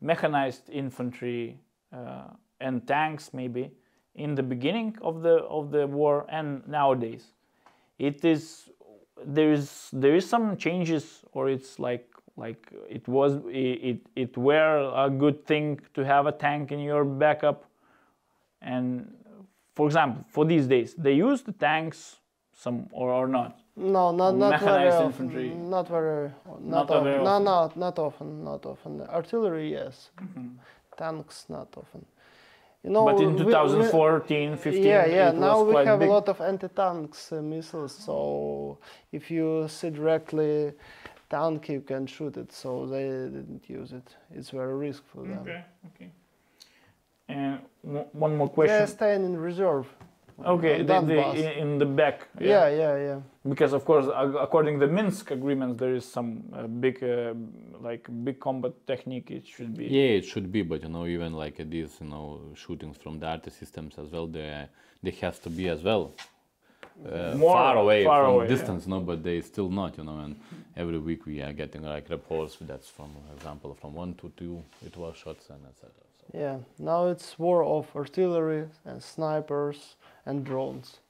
mechanized infantry uh, and tanks maybe in the beginning of the of the war and nowadays? It is there is there is some changes, or it's like like it was it it, it were a good thing to have a tank in your backup and for example for these days they use the tanks some or, or not No, not not very often. infantry. Not very. Not, Not often. very No, often. not not often. Not often. Artillery, yes. Mm-hmm. Tanks, not often. You know. but in we- we- 2014 15 yeah, yeah. Now we have big. a lot of anti-tanks uh, missiles, so if you see directly tank, you can shoot it. So they didn't use it. It's very risky for them. okay okay and one more question They're staying in reserve. Okay the, the, in, in the back yeah, yeah, yeah. because of course according to the minsk agreements there is some uh, big uh, like big combat technique it should be Yeah, it should be, but you know, even like these, you know, shootings from the arty systems as well, they they has to be as well uh, More far away far from away, yeah. distance, no, but they still not, you know. And every week we are getting like reports that's from example from one to two it was shots and etc. So. Yeah. Now it's war of artillery and snipers and drones.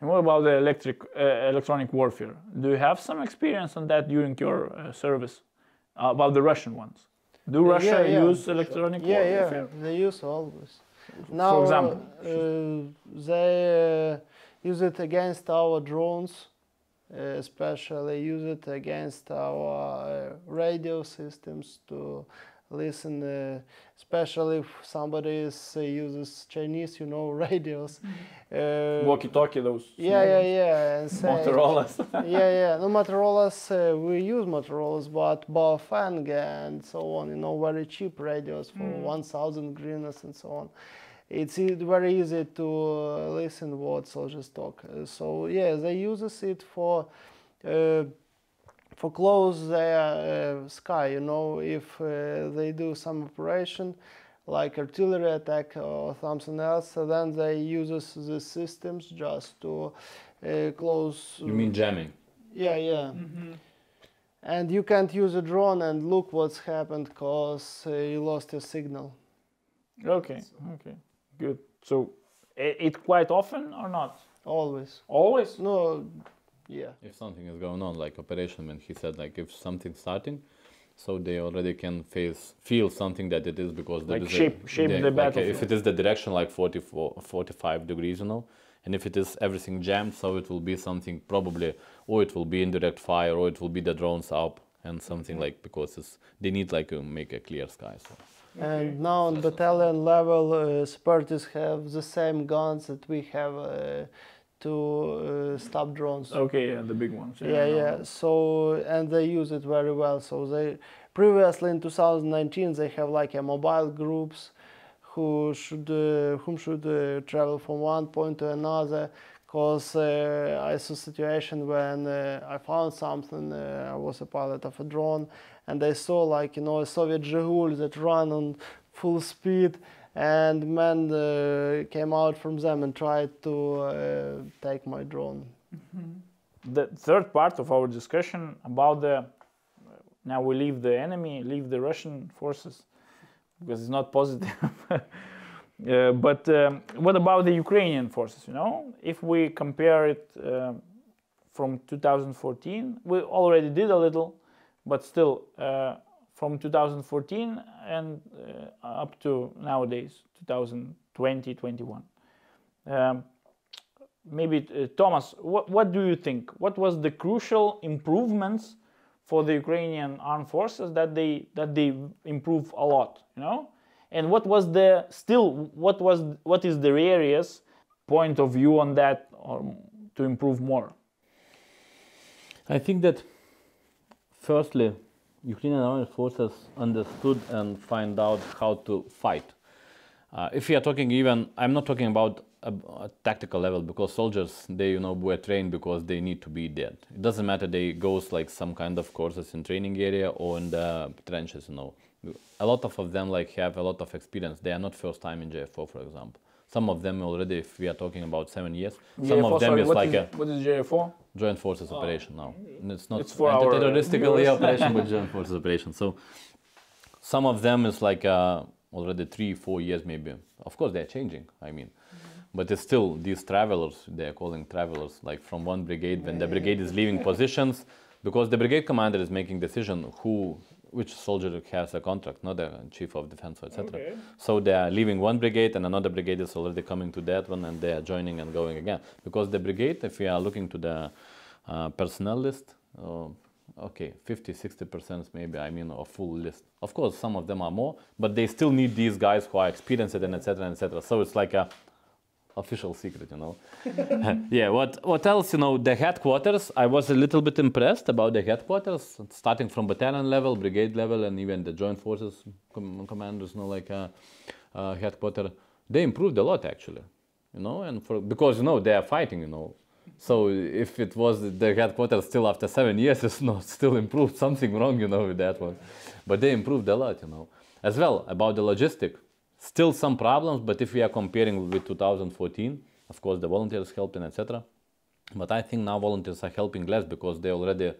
And what about the electric uh, electronic warfare? Do you have some experience on that during your uh, service? Uh, about the Russian ones? Do Yeah, Russia yeah. use electronic Yeah, yeah, warfare? they use always. Now, example? uh, they uh, use it against our drones, uh, especially use it against our uh, radio systems to listen. Uh, especially if somebody is, uh, uses Chinese, you know, [LAUGHS] radios. Uh, Walkie-talkie, those. yeah, yeah, yeah, and say, Motorola's. [LAUGHS] yeah, yeah. No Motorola's, uh, we use Motorola's, but Baofeng and so on, you know, very cheap radios for 1,000 hryvnias and so on. It's very easy to uh, listen what soldiers talk. Uh, so yeah, they uses it for uh, for close their uh, sky. You know, if uh, they do some operation like artillery attack or something else, so then they uses the systems just to uh, close. You mean jamming? Yeah, yeah. And you can't use a drone and look what's happened because uh, you lost your signal. Okay, okay, good. So, i- it quite often or not? Always. Always? No, yeah. If something is going on, like operation, when he said like if something's starting, so they already can face feel something that it is because there Like is a- shape- shape they- the like, If it is the direction like 44, 45 degrees, you know, and if it is everything jammed, so it will be something probably, or it will be indirect fire, or it will be the drones up and something like because it's they need like to make a clear sky. So. And now on battalion level, uh, separatists have the same guns that we have uh, to uh, stop drones. Okay, yeah, the big ones. yeah, no, yeah. So and they use it very well. So they previously in 2019 they have like a mobile groups who should uh, whom should uh, travel from one point to another because uh, I saw a situation when uh, I found something. Uh, I was a pilot of a drone, and I saw like you know a Soviet Zhigul that run on full speed, and men uh, came out from them and tried to uh, take my drone. The third part of our discussion about the now we leave the enemy, leave the Russian forces because it's not positive. [LAUGHS] Uh, but um, what about the Ukrainian forces? You know, if we compare it uh, from 2014, we already did a little, but still uh, from 2014 and uh, up to nowadays, 2020, 21. Um, maybe uh, Thomas, what, what do you think? What was the crucial improvements for the Ukrainian armed forces that they that they improve a lot? You know and what was the still what was what is the areas point of view on that or to improve more I think that firstly, Ukrainian armed forces understood and find out how to fight. Uh, if we are talking even, I'm not talking about a, a tactical level because soldiers they you know were trained because they need to be dead. It doesn't matter they goes like some kind of courses in training area or in the trenches. You know, a lot of, of them like have a lot of experience. They are not first time in JFO, for example. Some of them already, if we are talking about seven years, some of them sorry, is what like is- a what is JFO joint forces operation now. And it's not It's for our, terroristical operation, but [LAUGHS] joint forces operation. So some of them is like uh, already three, four years maybe. Of course, they're changing. I mean, but it's still these travelers. They're calling travelers like from one brigade when the brigade is leaving positions, because the brigade commander is making decision who. Which soldier has a contract, not the chief of defense, etc. Okay. So they are leaving one brigade, and another brigade is already coming to that one, and they are joining and going again. Because the brigade, if we are looking to the uh, personnel list, uh, okay, 50, 60 percent maybe, I mean, a full list. Of course, some of them are more, but they still need these guys who are experienced and etc. etc. So it's like a official secret, you know. [LAUGHS] [LAUGHS] yeah. What What else? You know, the headquarters. I was a little bit impressed about the headquarters, starting from battalion level, brigade level, and even the joint forces com- commanders. You know, like uh, uh, headquarter. They improved a lot actually. You know, and for because you know they are fighting. You know. So if it was the headquarters still after seven years, [LAUGHS] it's not still improved. Something wrong, you know, with that one. But they improved a lot, you know. As well about the logistic, still some problems. But if we are comparing with 2014, of course the volunteers helping, etc. But I think now volunteers are helping less because they already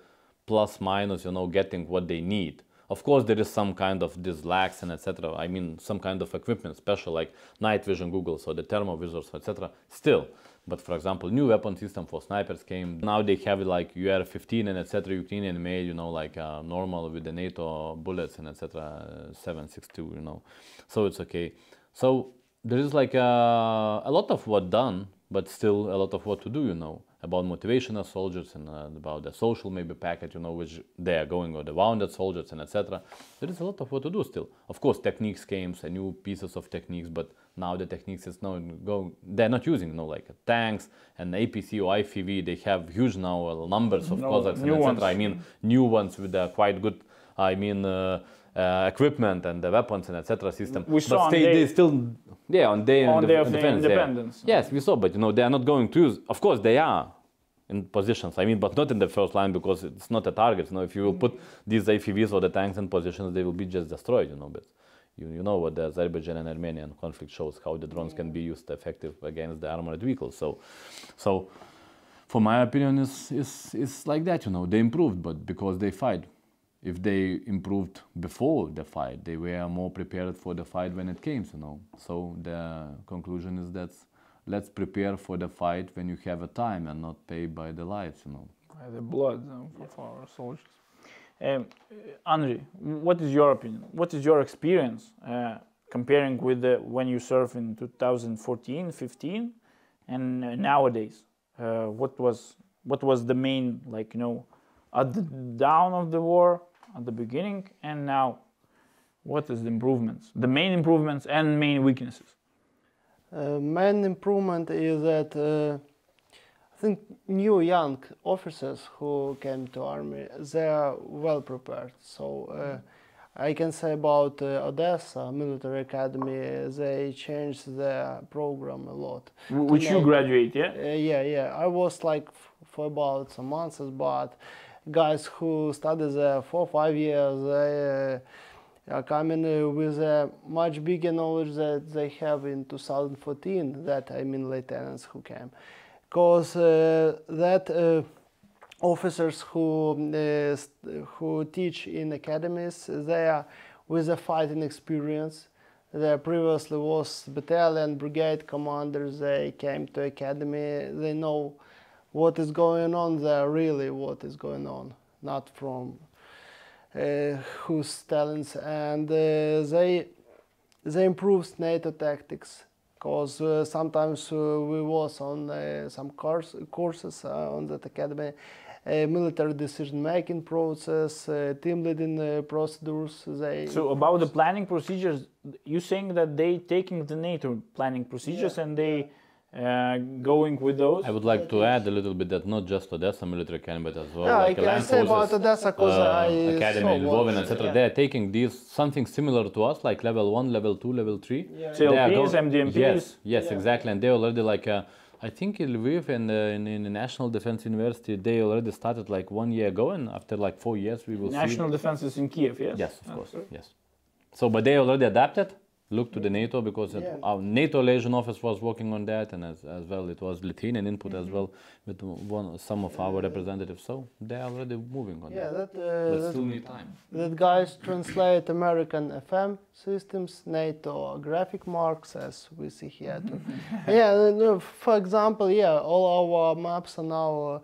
plus minus, you know, getting what they need. Of course, there is some kind of this lags and etc. I mean, some kind of equipment, special like night vision goggles or the thermovisors, etc. Still, but for example, new weapon system for snipers came. Now they have like UR-15 and etc. Ukrainian made, you know, like uh, normal with the NATO bullets and etc. Uh, 762, you know. So it's okay. So there is like uh, a lot of what done, but still a lot of what to do, you know, about motivational soldiers and uh, about the social maybe package, you know, which they are going or the wounded soldiers and etc. There is a lot of what to do still. Of course, techniques came, new pieces of techniques, but now the techniques is now go. They're not using, you know, like tanks and APC or IFV. They have huge now uh, numbers of No, Cossacks and etc. I mean, new ones with uh, quite good. I mean. Uh, uh, equipment and the weapons and etc. system, We saw but stay, they still, yeah, on day On and day of defense, yeah. independence. Yes, we saw, but you know they are not going to use. Of course, they are in positions. I mean, but not in the first line because it's not a target. You know, if you will put these AFVs or the tanks in positions, they will be just destroyed. You know, but you, you know what the Azerbaijan and Armenian conflict shows how the drones can be used effective against the armored vehicles. So, so for my opinion, is is is like that. You know, they improved, but because they fight. If they improved before the fight, they were more prepared for the fight when it came. You know, so the conclusion is that let's prepare for the fight when you have a time and not pay by the lives. You know. by the blood uh, of our soldiers. Um, uh, what is your opinion? What is your experience uh, comparing with the, when you served in 2014, 15, and uh, nowadays? Uh, what was what was the main like you know at the down of the war at the beginning and now? What is the improvements? The main improvements and main weaknesses. Uh, main improvement is that uh, I think new young officers who came to army they are well prepared. So uh, I can say about uh, Odessa Military Academy. They changed their program a lot. W- Which you graduate, yeah? Uh, yeah, yeah. I was like f- for about some months, but guys who studied there for five years, they uh, are coming uh, with a much bigger knowledge that they have in 2014. That I mean, lieutenants who came, because uh, that. Uh, officers who uh, who teach in academies they are with a fighting experience they previously was battalion brigade commanders they came to academy they know what is going on there really what is going on not from uh, who's talents and uh, they they improved NATO tactics because uh, sometimes uh, we was on uh, some course, courses uh, on that academy uh, military decision making process uh, team leading uh, procedures they So about the planning procedures, you saying that they taking the NATO planning procedures and they uh, going with those? I would like to add a little bit that not just Odessa Military Academy, but as well yeah, I like can land say about Odessa because uh, I Academy, saw Lvovin, what- etc. yeah. They are taking these something similar to us, like level one, level two, level three. They are CLPs, MDMPs. Yes, yes, exactly. And they already like, uh, I think in Lviv and uh, in, in the National Defense University, they already started like one year ago, and after like four years, we will National see. defense is in Kiev, yes? Yes, of course, yes. So, but they already adapted. Look to the NATO because it- our NATO liaison office was working on that, and as, as well it was Lithuanian input as well with one some of our representatives. So they are already moving on yeah that. that, uh, But that still need time. that guys translate American FM systems, NATO graphic marks, as we see here. Too. [LAUGHS] yeah, for example, yeah, all our maps are now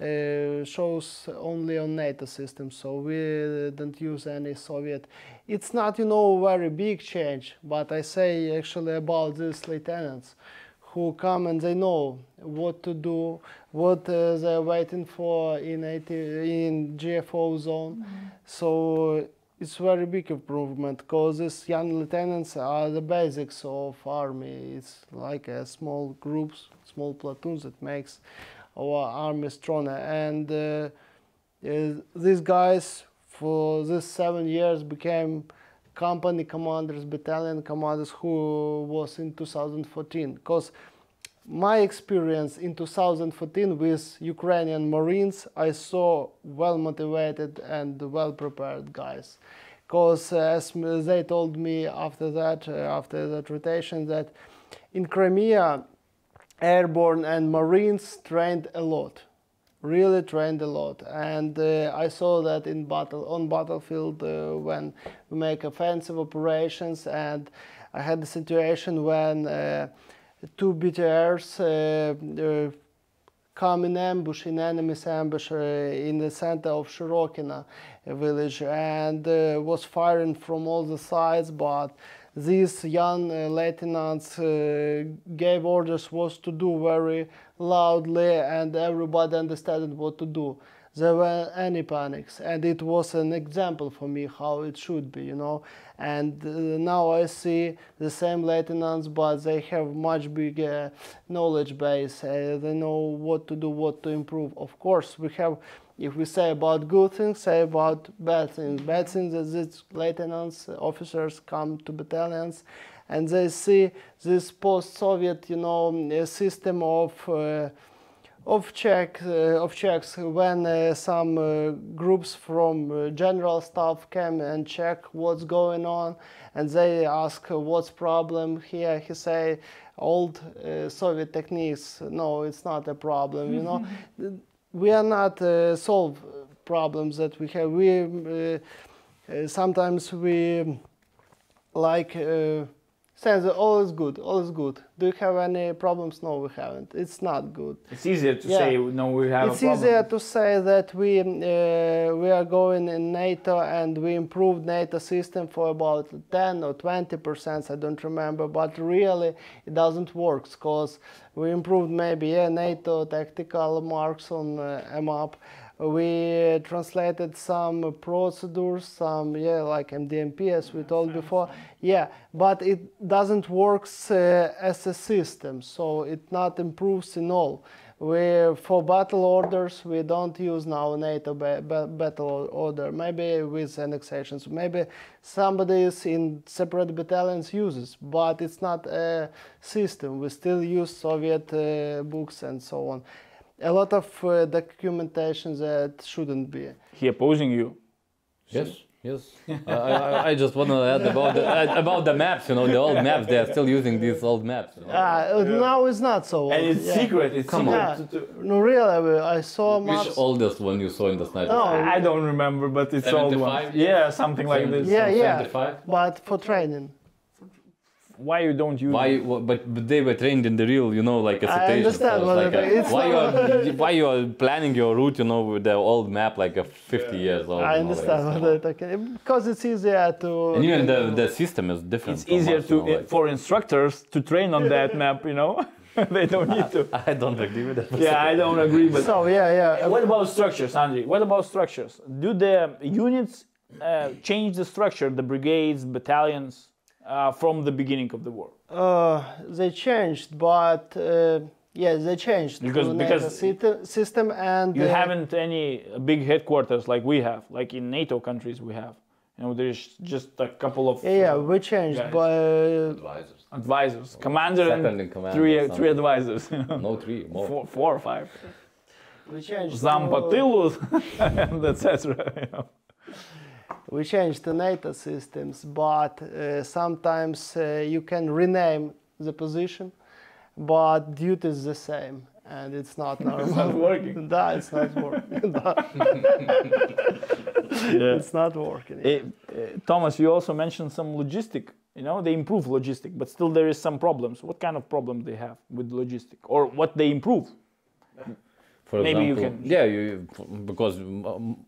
uh, uh, shows only on NATO systems, so we don't use any Soviet. It's not, you know, very big change, but I say actually about these lieutenants who come and they know what to do, what uh, they're waiting for in AT, in JFO zone. So it's very big improvement because these young lieutenants are the basics of army. It's like a small groups, small platoons that makes our army stronger. And uh, uh, these guys for these seven years became company commanders, battalion commanders who was in 2014. Because my experience in 2014 with Ukrainian Marines, I saw well motivated and well prepared guys. Because as they told me after that, uh, after that rotation, that in Crimea, airborne and Marines trained a lot, really trained a lot. And uh, I saw that in battle on battlefield uh, when we make offensive operations, and I had the situation when. Uh, two BTRs uh, uh, come in ambush, in enemy's ambush uh, in the center of Shirokina village and was firing from all the sides, but these young lieutenants gave orders was to do very loudly and everybody understood what to do. There were any panics and it was an example for me how it should be, you know. And uh, now I see the same lieutenants, but they have much bigger knowledge base. Uh, they know what to do, what to improve. Of course, we have, if we say about good things, say about bad things. Bad things is that lieutenants, officers come to battalions, and they see this post-Soviet, you know, uh, system of. Uh, of check uh, of checks when uh, some uh, groups from uh, general staff came and check what's going on. And they ask uh, what's problem here? He say old uh, soviet techniques no it's not a problem you know. We are not uh, solve problems that we have. We uh, uh, sometimes we like say that all is good all is good do you have any problems no we haven't it's not good It's easier to Yeah. say, no, we have it's a problem. easier to say that we uh, we are going in NATO and we improved NATO system for about 10 or 20 percent. I don't remember, but really it doesn't work because we improved maybe yeah, NATO tactical marks on uh, a map. We translated some procedures, some yeah, like MDMP as we told before. Yeah, but it doesn't work uh, as a system, so it not improves in all. We for battle orders we don't use now NATO ba- ba- battle order. Maybe with annexations. Maybe somebody is in separate battalions uses, but it's not a system. We still use Soviet uh, books and so on. A lot of uh, documentation that shouldn't be. He opposing you. Yes, yes. I, I, I just want to add about the, uh, about the maps. You know, the old maps. They are still using these old maps. you know. Uh, Now it's not so. And old, it's yeah. secret. It's Come secret. Yeah. to- to- No, really, I saw Which maps. oldest one you saw in the sniper? No, I don't remember, but it's old one. 75? Yeah, something like this. Yeah, yeah. 75? but for training. Why you don't use? Why? wh- But, but they were trained in the real, you know, like a I situation. understand so like a- why you are why you are planning your route, you know, with the old map, like a 50 years old. I you know, like understand so. what because it's easier to. And even the, the system is different. It's from easier us, to you know, like- for instructors to train on that [LAUGHS] map. You know, [LAUGHS] they don't need to. I don't agree with that. Yeah, I don't agree, but So yeah, yeah. What about structures, Andrei? What about structures? Do the units uh, change the structure, the brigades, battalions, uh, from the beginning of the war? Uh, they changed, but uh, yes, they changed because the because system, system and you haven't any big headquarters like we have, like in NATO countries we have. You know, there's just a couple of yeah, we changed, guys. but advisors, advisors, commander, and command three, three advisors. [LAUGHS] no, three, more. Four, four or five. We changed. Zam Patilu, and etc. You know. we change the NATO systems, but uh, sometimes uh, you can rename the position, but duty is the same, and it's not normal. [LAUGHS] it's not working. [LAUGHS] Da, it's not working. [LAUGHS] Da. It's not working. Eh, eh, Thomas, you also mentioned some logistic. You know, they improve logistic, but still there is some problems. What kind of problems they have with logistic, or what they improve? For Maybe you can- yeah, you, because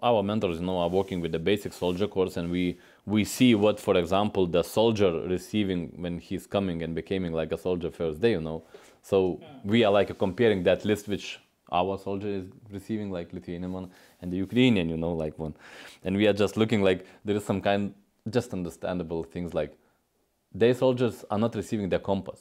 our mentors, you know, are working with the basic soldier course, and we we see what, for example, the soldier receiving when he's coming and becoming like a soldier first day, you know. So we are like comparing that list which our soldier is receiving, like Lithuanian one, and the Ukrainian, you know, like one, and we are just looking like there is some kind just understandable things like their soldiers are not receiving their compass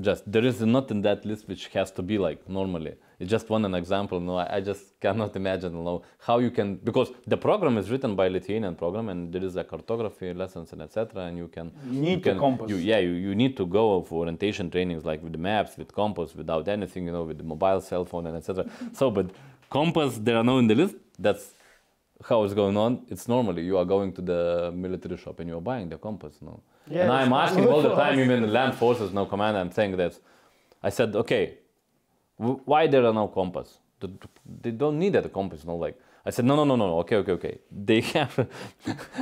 just there is not in that list which has to be like normally. It's just one an example. No I, I just cannot imagine you know how you can because the program is written by lithuanian program and there is a cartography lessons and etc and you can You need you the can, compass. you, yeah you, you need to go for orientation trainings like with the maps with compass without anything you know with the mobile cell phone and etc so but compass there are no in the list. That's how it's going on. It's normally you are going to the military shop and you are buying the compass no Yeah, and i'm asking all the time even the land forces no command i'm saying that. I said okay why there are no compass? They don't need that compass no like i said no no no no okay okay okay. They [LAUGHS] have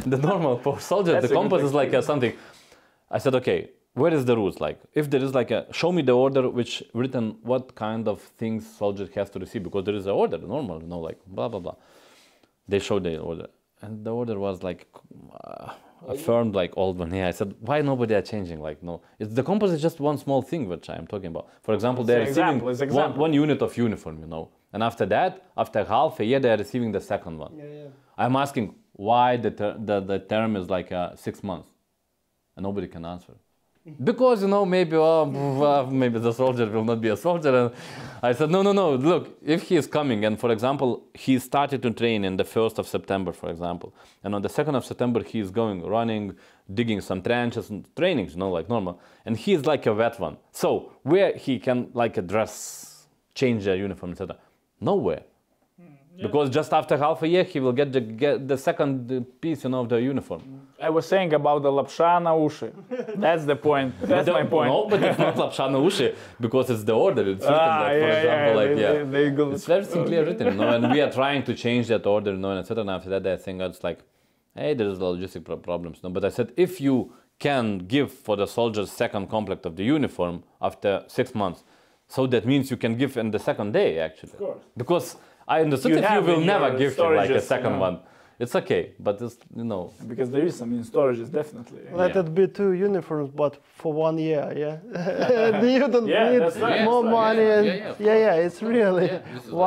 the normal for soldiers the compass is like a something. I said okay where is the rules? Like if there is like a show me the order which written what kind of things soldier has to receive because there is an order normal you know like blah blah blah. They showed the order and the order was like uh, affirmed like old one yeah i said why nobody are changing? Like no it's the compass is just one small thing which i'm talking about. For example they're receiving example, one, one unit of uniform you know and after that after half a year they are receiving the second one. Yeah, yeah. i'm asking why the, ter- the, the term is like uh, six months and nobody can answer because you know maybe oh, [LAUGHS] well, maybe the soldier will not be a soldier. And i said no no no look if he is coming and for example he started to train in the 1st of september for example and on the 2nd of september he is going running digging some trenches and trainings you know like normal and he is like a vet one. So where he can like a dress change their uniform etc nowhere because just after half a year he will get the, get the second uh, piece you know of the uniform I was saying about the lapsha na uši. That's the point. [LAUGHS] That's But my point. No, but it's not [LAUGHS] Lapsha na uši because it's the order. It's written Ah, that, for yeah, example, yeah, like they- yeah, they- they go- it's very simply written, you know, and we are [LAUGHS] trying to change that order, you know, and etc. And after that, I think it's like, hey, there is logistic pro- problems, no. But I said if you can give for the soldiers second complete of the uniform after six months, so that means you can give in the second day actually. Of course. Because I understood You if you will never give him like a second you know. one, it's okay. But it's you know. Because there is some in storages, definitely. Let Yeah. it be two uniforms, but for one year, yeah. [LAUGHS] you don't Yeah, need that's right. more Yes, money. Yeah, and yeah, yeah, yeah, yeah, it's really Yeah,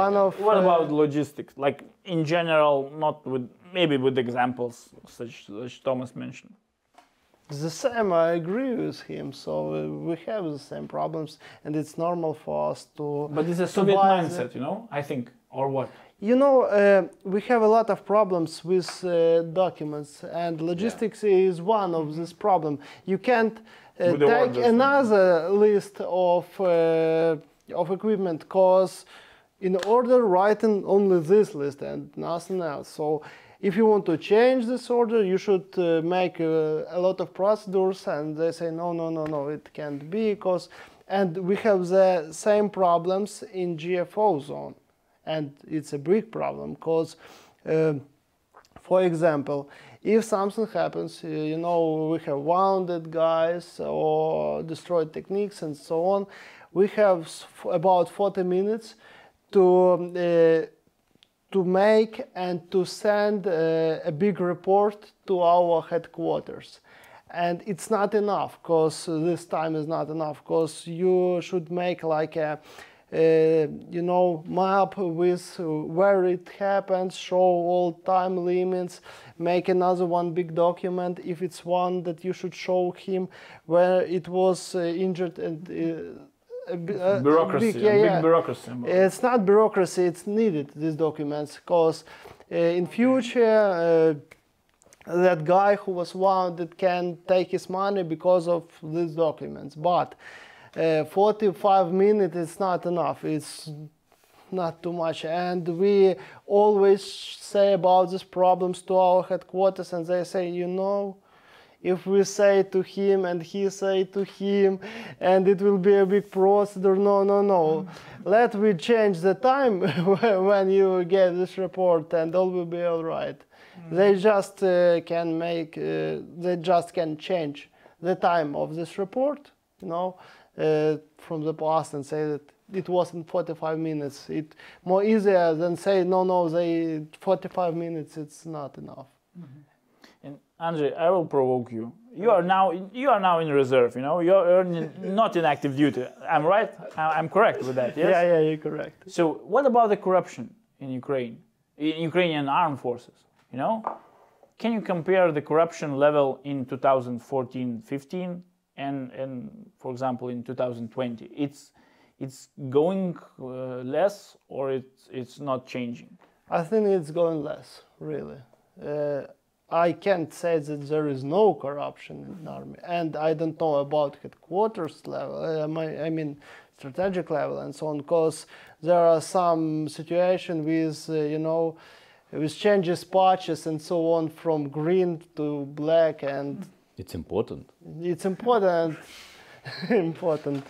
one like of. What uh, about logistics? Like in general, not with maybe with examples such as Thomas mentioned. The same, I agree with him. So uh, we have the same problems, and it's normal for us to. But it's a Soviet buy the- mindset, you know. I think, or what? You know, uh, we have a lot of problems with uh, documents, and logistics is one of this problem. You can't uh, take another list of uh, of equipment because in order writing only this list and nothing else. So if you want to change this order, you should uh, make uh, a lot of procedures, and they say no, no, no, no, it can't be because. And we have the same problems in JFO zone and it's a big problem because for example if something happens uh, you know we have wounded guys or destroyed techniques and so on we have about 40 minutes to um, uh, to make and to send uh, a big report to our headquarters. And it's not enough because this time is not enough because you should make like a you know map with uh, where it happens show all time limits make another one big document if it's one that you should show him where it was uh, injured and uh, a a- bureaucracy, big- a big bureaucracy. it's not bureaucracy, it's needed, these documents, because uh, in future, uh, that guy who was wounded can take his money because of these documents. But uh, 45 minutes is not enough. It's not too much. And we always say about these problems to our headquarters, and they say, you know, if we say to him and he say to him and it will be a big procedure. No no no. Let we change the time [LAUGHS] when you get this report and all will be all right. They just uh, can make uh, they just can change the time of this report you know uh, from the past and say that it wasn't 45 minutes it more easier than say no no they 45 minutes it's not enough And Andrzej, I will provoke you. You are now you are now in reserve. You know, you're not in active duty. I'm right. I'm correct with that. Yes. yeah yeah you're correct So what about the corruption in Ukraine, in Ukrainian armed forces? You know, can you compare the corruption level in 2014-15 and and for example in 2020? It's it's going uh, less or it's it's not changing. I think it's going less, really. Uh, I can't say that there is no corruption in the army, and I don't know about headquarters level. Uh, my, I mean, strategic level and so on, because there are some situation with, uh, you know, with changes patches and so on from green to black, and It's important. it's important. [LAUGHS] important.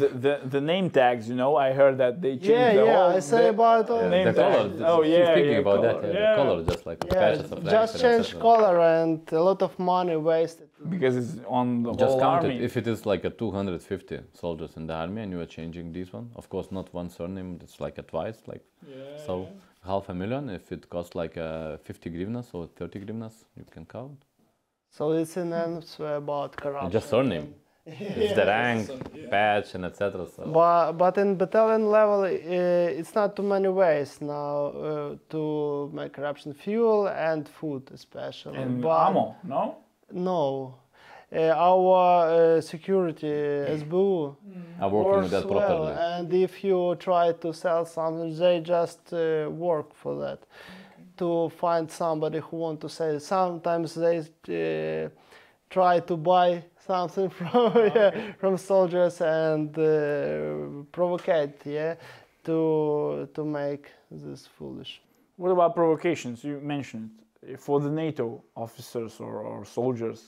The, the the name tags, you know, I heard that they changed Yeah, the yeah. whole. I say the- about all. Name the tag. color. Oh, yeah, Speaking yeah, about that, yeah, yeah. the color, just like Yeah, patches of just flags and change color and a lot of money wasted. because it's on the Just whole count army. it. If it is like a 250 soldiers in the army and you are changing this one, of course not one surname. It's like a twice, like so half a million. If it costs like uh, 50 grivnas or 30 grivnas, you can count. So it's an answer about corruption. And just surname. It's the rank, patch, and etc. So But, but in battalion level, uh, it's not too many ways now uh, to make corruption fuel and food, especially. and But ammo, no? No. Uh, our uh, security SBU I'm working with that works well, properly. and if you try to sell something, they just uh, work for that to find somebody who want to sell. Sometimes they uh, try to buy something [LAUGHS] from yeah, from soldiers and uh, provocate, yeah, to to make this foolish. What about provocations? You mentioned uh, for the NATO officers or, or soldiers.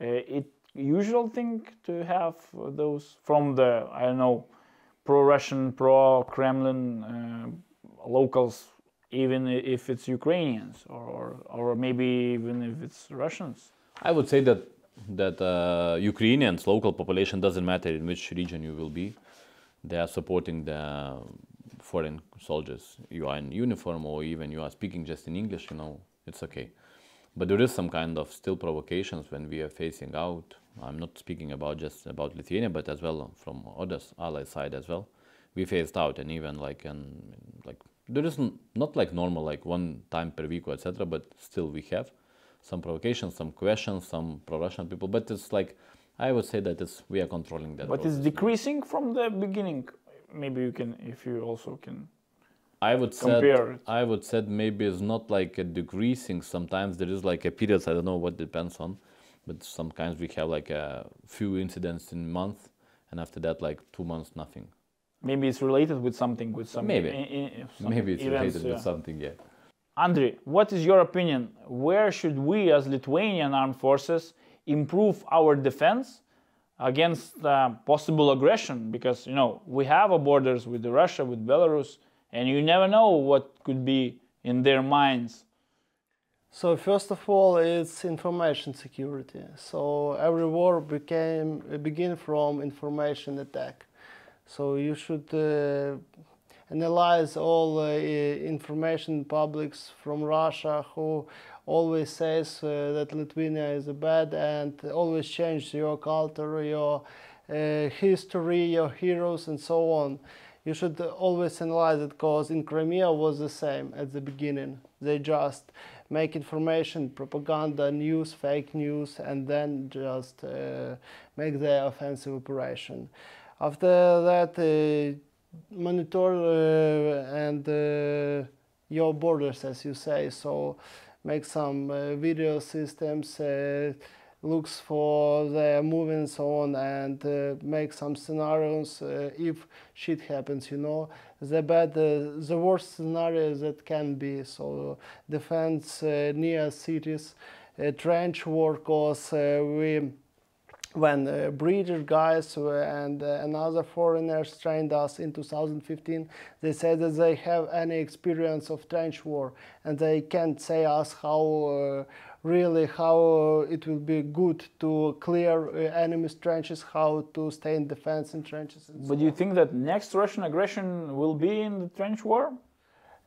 Uh, it usual thing to have those from the I don't know pro-Russian, pro-Kremlin uh, locals, even if it's Ukrainians or, or or maybe even if it's Russians. I would say that that uh, Ukrainians, local population, doesn't matter in which region you will be. They are supporting the foreign soldiers. You are in uniform, or even you are speaking just in English. You know, it's okay. But there is some kind of still provocations when we are facing out. I'm not speaking about just about Lithuania, but as well from others ally side as well. We faced out, and even like and like there is not like normal like one time per week or etc. But still we have some provocations, some questions, some pro-Russian people. But it's like I would say that it's we are controlling that. But process. it's decreasing from the beginning. Maybe you can, if you also can. I would compare said. I would said maybe it's not like a decreasing. Sometimes there is like a period. I don't know what depends on, but sometimes we have like a few incidents in a month, and after that like two months nothing. Maybe it's related with something, with some Maybe. i- i- some maybe it's events, related yeah. with something. Yeah. Andriy, what is your opinion? Where should we, as Lithuanian armed forces, improve our defense against uh, possible aggression? Because you know we have a borders with Russia, with Belarus, and you never know what could be in their minds. So first of all, it's information security. So every war became begin from information attack. So you should uh, analyze all uh, information publics from Russia who always says uh, that Lithuania is bad and always change your culture, your history, your heroes, and so on. You should always analyze it because in Crimea was the same at the beginning. They just make information, propaganda, news, fake news, and then just uh, make their offensive operation. After that, uh, monitor uh, and uh, your borders, as you say. So make some video systems, looks for the moving and so on, and uh, make some scenarios uh, if shit happens. You know, the bad, uh, the worst scenario that can be. So defense near cities, trench workers. Uh, we when uh, British guys and uh, another foreigners trained us in 2015, they said that they have any experience of trench war and they can't say us how uh, really how uh, it will be good to clear uh, enemy's trenches, how to stay in defense in trenches. And so But do you on. think that next Russian aggression will be in the trench war?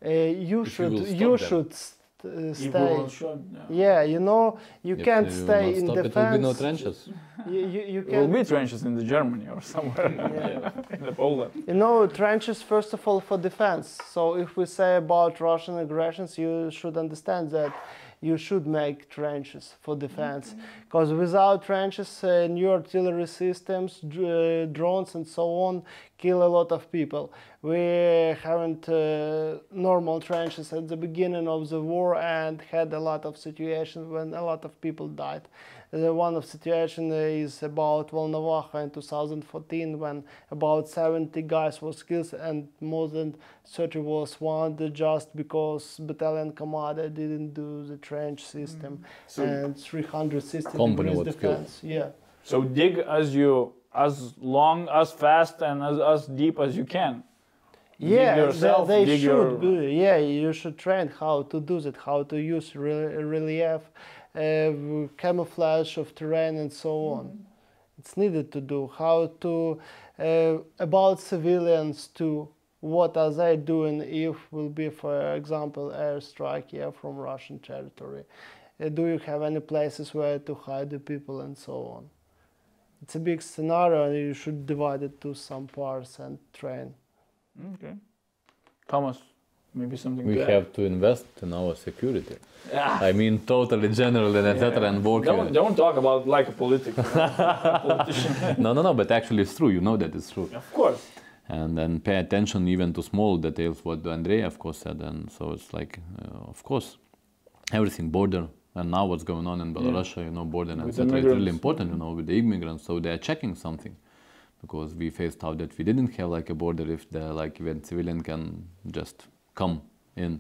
uh, you If should will stop you should st- If we Uh, stay. will show- yeah. Yeah, you know you If can't you stay not in stop, defense. It will be no trenches. [LAUGHS] You, you, you There will can't be trenches in the Germany or somewhere [LAUGHS] [LAUGHS] in the Poland. You know, trenches, first of all, for defense. So, if we say about Russian aggressions, you should understand that you should make trenches for defense. Mm-hmm. Because without trenches, uh, new artillery systems, uh, drones, and so on kill a lot of people. We haven't uh, normal trenches at the beginning of the war and had a lot of situations when a lot of people died. The one of situation is about Volnovakha in 2014 when about 70 guys was killed and more than 30 was wounded just because battalion commander didn't do the trench system So, and 360 Company degrees was killed. Yeah. so dig as you as long, as fast, and as, as deep as you can. Yeah, they- yourself, they, dig should. your- be- yeah, you should train how to do that, how to use re- relief, uh, camouflage of terrain, and so on. It's needed to do. How to uh, about civilians too. What are they doing if will be, for example, airstrike here from Russian territory? Uh, do you have any places where to hide the people and so on? It's a big scenario, and you should divide it to some parts and train. Okay. Thomas, maybe something We to add? have to invest in our security. Ah, I mean, totally general and etc. and work. don't, don't talk about like a politic, [LAUGHS] politician. no, no, no. But actually, it's true. You know that it's true. of course. and then pay attention even to small details what Andrei of course said and so it's like uh, of course everything border and now what's going on in Belarus you know border and etc it's really important you know with the immigrants so they're checking something. Because we faced out that we didn't have like a border if the like even civilian can just come in.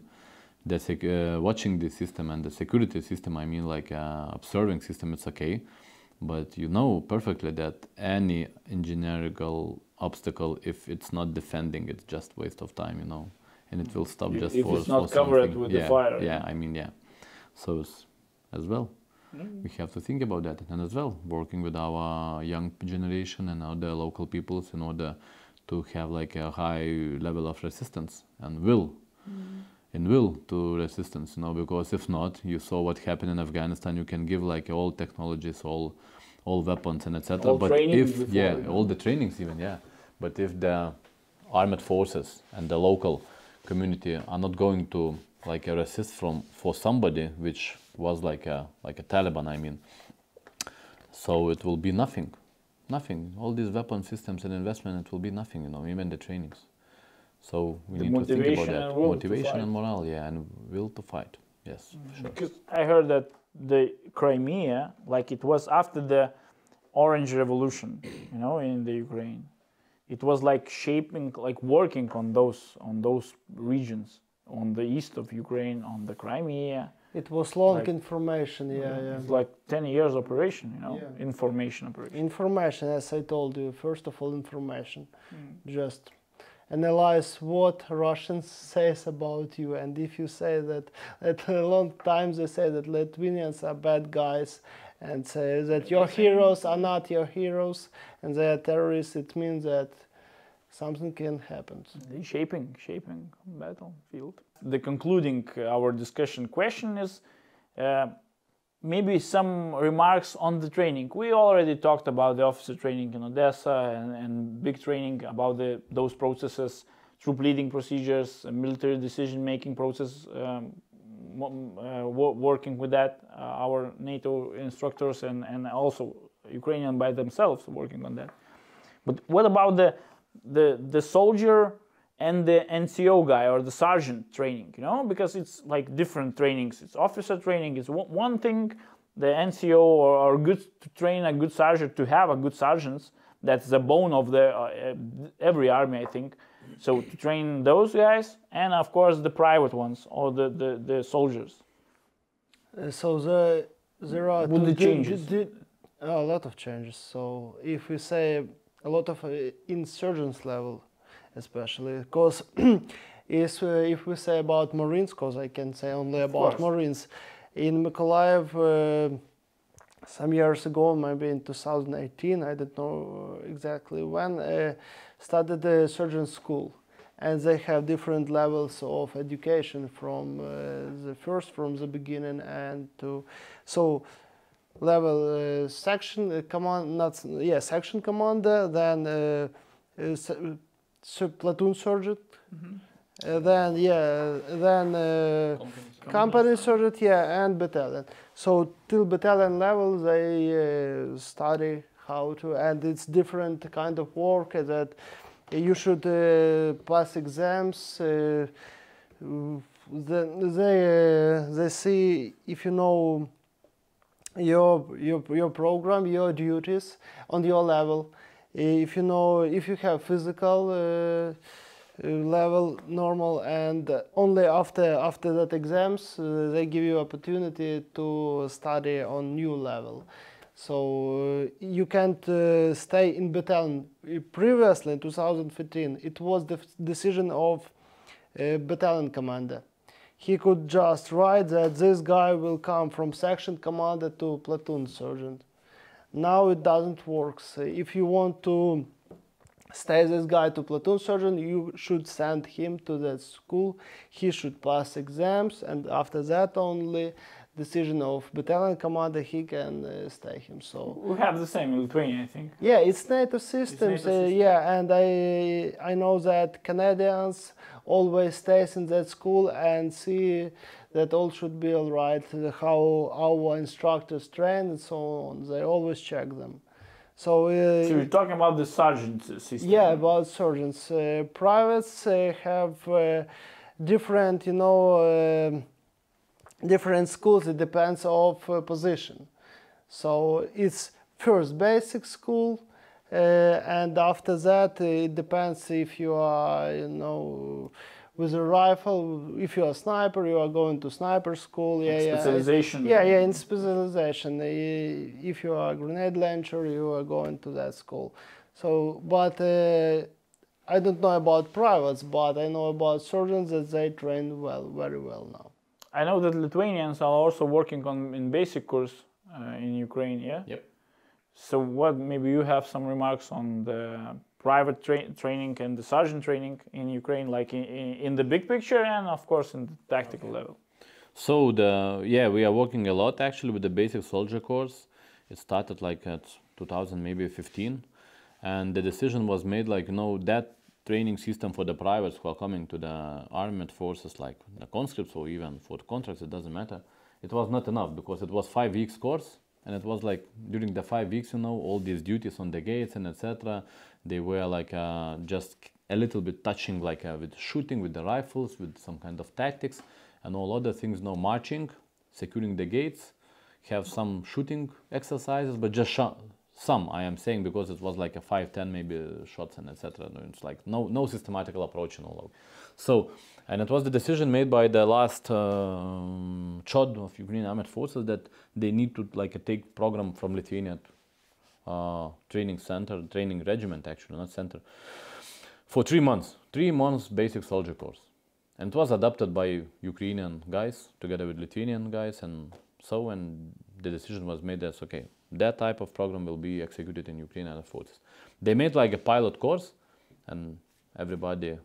The sec- uh, watching the system and the security system i mean like uh, observing system it's okay. But you know perfectly that any engineerical obstacle if it's not defending it's just waste of time you know. And it will stop If- just if for it's not for covered something. with the yeah, fire. yeah i mean yeah. So it's, as well. Mm. we have to think about that. And as well working with our young generation and other local peoples in order to have like a high level of resistance and will. And will to resistance you know because if not you saw what happened in afghanistan you can give like all technologies all all weapons and etc but if before, yeah all the trainings even yeah. But if the armed forces and the local community are not going to like a assist from for somebody, which was like a like a Taliban. I mean, so it will be nothing, nothing. All these weapon systems and investment, it will be nothing. You know, even the trainings. So we The need to think about that. to Motivation and morale, yeah, and will to fight. Yes, mm. sure. Because I heard that the Crimea, like it was after the Orange Revolution, you know, in the Ukraine, it was like shaping, like working on those on those regions, on the east of Ukraine, on the Crimea. It was long Like- information, yeah, yeah. It's like ten years operation, you know, Yeah. information operation. Information, as I told you, first of all, information. Mm. Just analyze what Russians says about you, and if you say that at [LAUGHS] a long time they say that Lithuanians are bad guys, and say that your heroes are not your heroes, and they are terrorists, it means that something can happen. The shaping, shaping battlefield. The concluding uh, our discussion question is uh, maybe some remarks on the training. We already talked about the officer training in Odessa and, and big training about the, those processes, troop leading procedures, uh, military decision making process. Um, uh, working with that, uh, our NATO instructors and, and also Ukrainian by themselves working on that. But what about the the the soldier and the NCO guy or the sergeant training? You know, because it's like different trainings. It's officer training. It's one, thing. The NCO or, or good to train a good sergeant to have a good sergeants. That's the bone of the uh, every army, I think. So to train those guys and of course the private ones or the the, the soldiers. Uh, so the, there are With the changes. a lot of changes. So if we say a lot of uh, insurgents level, especially because [CLEARS THROAT] is uh, if we say about Marines, because I can say only about. Marines, in Mykolaiv. Uh, some years ago, maybe in 2018, I don't know exactly when, uh, started the surgeon school. And they have different levels of education from uh, the first, from the beginning, and to so level uh, section uh, command, not yeah, section commander, then uh, uh, s- uh, su- platoon sergeant, uh, then yeah, then uh, company sergeant, yeah, and battalion. So till battalion level, they uh, study how to, and it's different kind of work that you should uh, pass exams. Uh, then they uh, they see if you know your your your program, your duties on your level. If you know if you have physical. Uh, uh, level normal and only after after that exams uh, they give you opportunity to study on new level so uh, you can't uh, stay in battalion previously in 2015 it was the decision of uh, battalion commander he could just write that this guy will come from section commander to platoon sergeant. Now it doesn't work. So if you want to stay this guy to platoon sergeant you should send him to that school. He should pass exams and after that only decision of battalion commander he can uh, stay him so We have the same in Lithuania, I think. yeah it's nato systems NATO uh, system. yeah and i i know that canadians always stays in that school and see that all should be all right how our instructors train and so on they always check them so, uh, So you're talking about the sergeant system. yeah, about surgeons. Uh, privates uh, have uh, different, you know, um different schools. It depends of uh, position. So it's first basic school, uh, and after that uh, it depends if you are, you know, with a rifle. If you are a sniper, you are going to sniper school. Yeah, yeah. Specialization. Yeah, yeah, in specialization. Uh, If you are a grenade launcher, you are going to that school. So, but uh, I don't know about privates, but I know about surgeons that they train well, very well now. I know that Lithuanians are also working on in basic course uh, in Ukraine. Yeah. Yep. So what? Maybe you have some remarks on the private tra- training and the sergeant training in Ukraine, like in, in, in the big picture and of course in the tactical level. So the yeah, we are working a lot actually with the basic soldier course. It started like at 2000 maybe 15, and the decision was made like you know that training system for the privates who are coming to the armed forces, like the conscripts or even for contracts, it doesn't matter. It was not enough because it was five weeks course, and it was like during the five weeks, you know, all these duties on the gates and etc. They were like uh, just a little bit touching, like uh, with shooting with the rifles, with some kind of tactics, and all other things. No marching, securing the gates, have some shooting exercises, but just some I am saying because it was like a five, ten maybe shots and etc. It's like no no systematical approach and all. So and it was the decision made by the last um, CHOD of Ukrainian armed forces that they need to like take program from Lithuania uh, training center, training regiment actually, not center, for three months, three months basic soldier course. And it was adopted by Ukrainian guys together with Lithuanian guys and so and the decision was made that okay, that type of program will be executed in Ukrainian armed forces. They made like a pilot course and everybody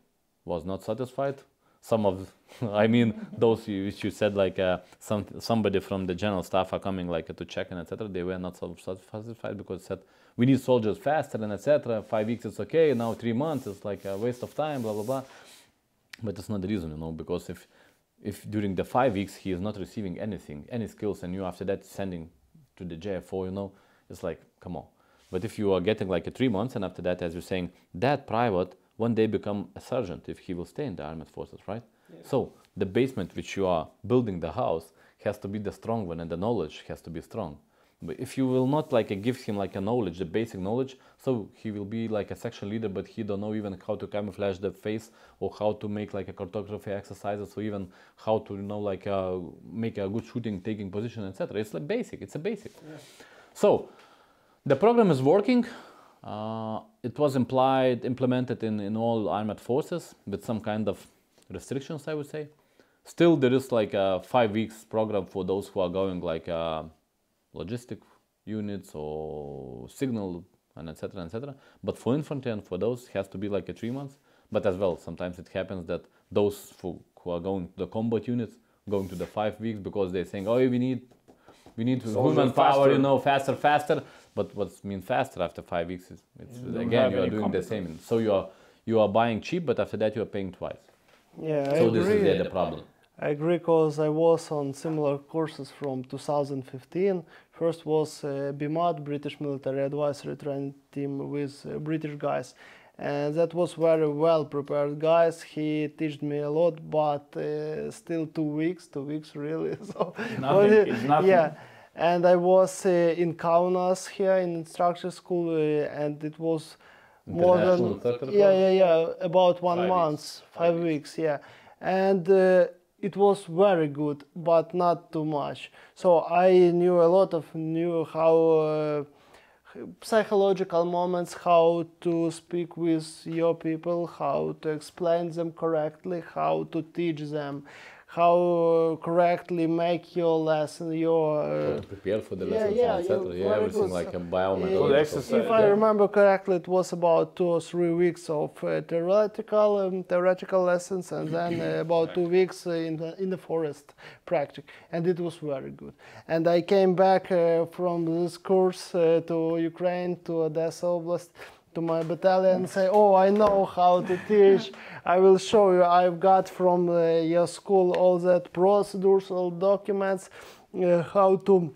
was not satisfied. Some of [LAUGHS] i mean those which you said like uh, some somebody from the general staff are coming like to check and etc they were not so satisfied because said we need soldiers faster and etc five weeks is okay. Now three months is like a waste of time blah blah blah. But it's not the reason you know because if if during the five weeks he is not receiving anything any skills and you after that sending to the jfo you know it's like come on but if you are getting like a three months and after that as you're saying that private one day become a sergeant if he will stay in the armed forces, right? Yeah. So the basement which you are building the house has to be the strong one and the knowledge has to be strong. But if you will not like give him like a knowledge, the basic knowledge, so he will be like a section leader, but he don't know even how to camouflage the face or how to make like a cartography exercises or even how to you know like uh, make a good shooting, taking position, etc. It's like basic. It's a basic. Yeah. So the program is working. Uh, it was implied, implemented in, in all armed forces with some kind of restrictions, I would say. Still, there is like a five weeks program for those who are going like uh, logistic units or signal and etc. etc. But for infantry and for those, it has to be like a three months. But as well, sometimes it happens that those who, who are going to the combat units going to the five weeks because they're saying, oh, we need we need human power, you know, faster, faster. But what's mean faster after five weeks is it's, you again you are doing the same. So you are you are buying cheap, but after that you are paying twice. Yeah, so I this agree. is the problem. I agree because I was on similar courses from 2015. First was uh, BMATT, British Military Advisory Training Team with uh, British guys. And that was very well prepared guys. He taught me a lot, but uh, still two weeks, two weeks really. [LAUGHS] so nothing, it's nothing. Yeah and I was uh, in Kaunas here in instructor school, uh, and it was more than yeah, yeah, yeah, about one five month, weeks. five, five weeks, yeah, and uh, it was very good, but not too much. So I knew a lot of knew how uh, psychological moments, how to speak with your people, how to explain them correctly, how to teach them how correctly make your lesson, your uh, prepare for the lesson, yeah, etc. Yeah, everything like a biomedical exercise. If I remember correctly, it was about two or three weeks of uh, theoretical um, theoretical lessons, and then uh, [CLEARS THROAT] about two weeks in the in the forest practice, and it was very good. And I came back uh, from this course uh, to Ukraine to Odessa Oblast to my battalion and say, oh, I know how to teach. I will show you. I've got from uh, your school all that procedures, all documents, uh, how to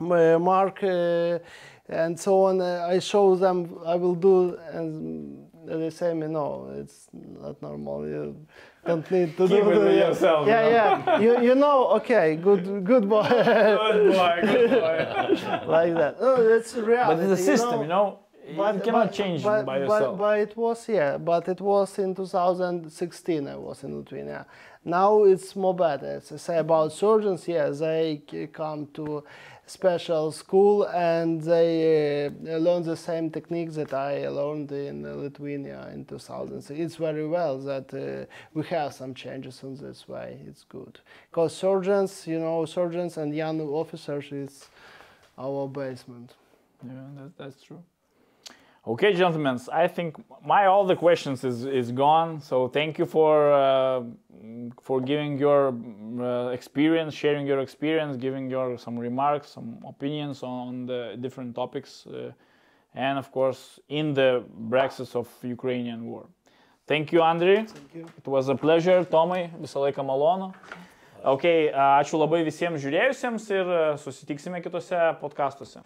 uh, mark uh, and so on. Uh, I show them. I will do, and they say me, no, it's not normal. You don't need to Keep do it yourself. Yeah, yeah. you, you know, okay, good, good boy. good boy, good boy. [LAUGHS] like that. No, that's reality. But it's a system, you know. You know? But, you cannot but, change but, by yourself. But, but, it was yeah, but it was in 2016. I was in Lithuania. Now it's more better. As I say about surgeons, yeah, they come to special school and they uh, learn the same techniques that I learned in Lithuania in 2000. It's very well that uh, we have some changes in this way. It's good because surgeons, you know, surgeons and young officers is our basement. Yeah, that, that's true. Okay, gentlemen, I think my all the questions is, is gone. So thank you for uh, for giving your uh, experience, sharing your experience, giving your some remarks, some opinions on the different topics, uh, and of course in the Brexit of Ukrainian war. Thank you, Andriui. It was a pleasure, Tomai, visą laiką malonu. Ok, ačiū labai visiems žiūrėjusiems ir susitiksime kitose podkastuose.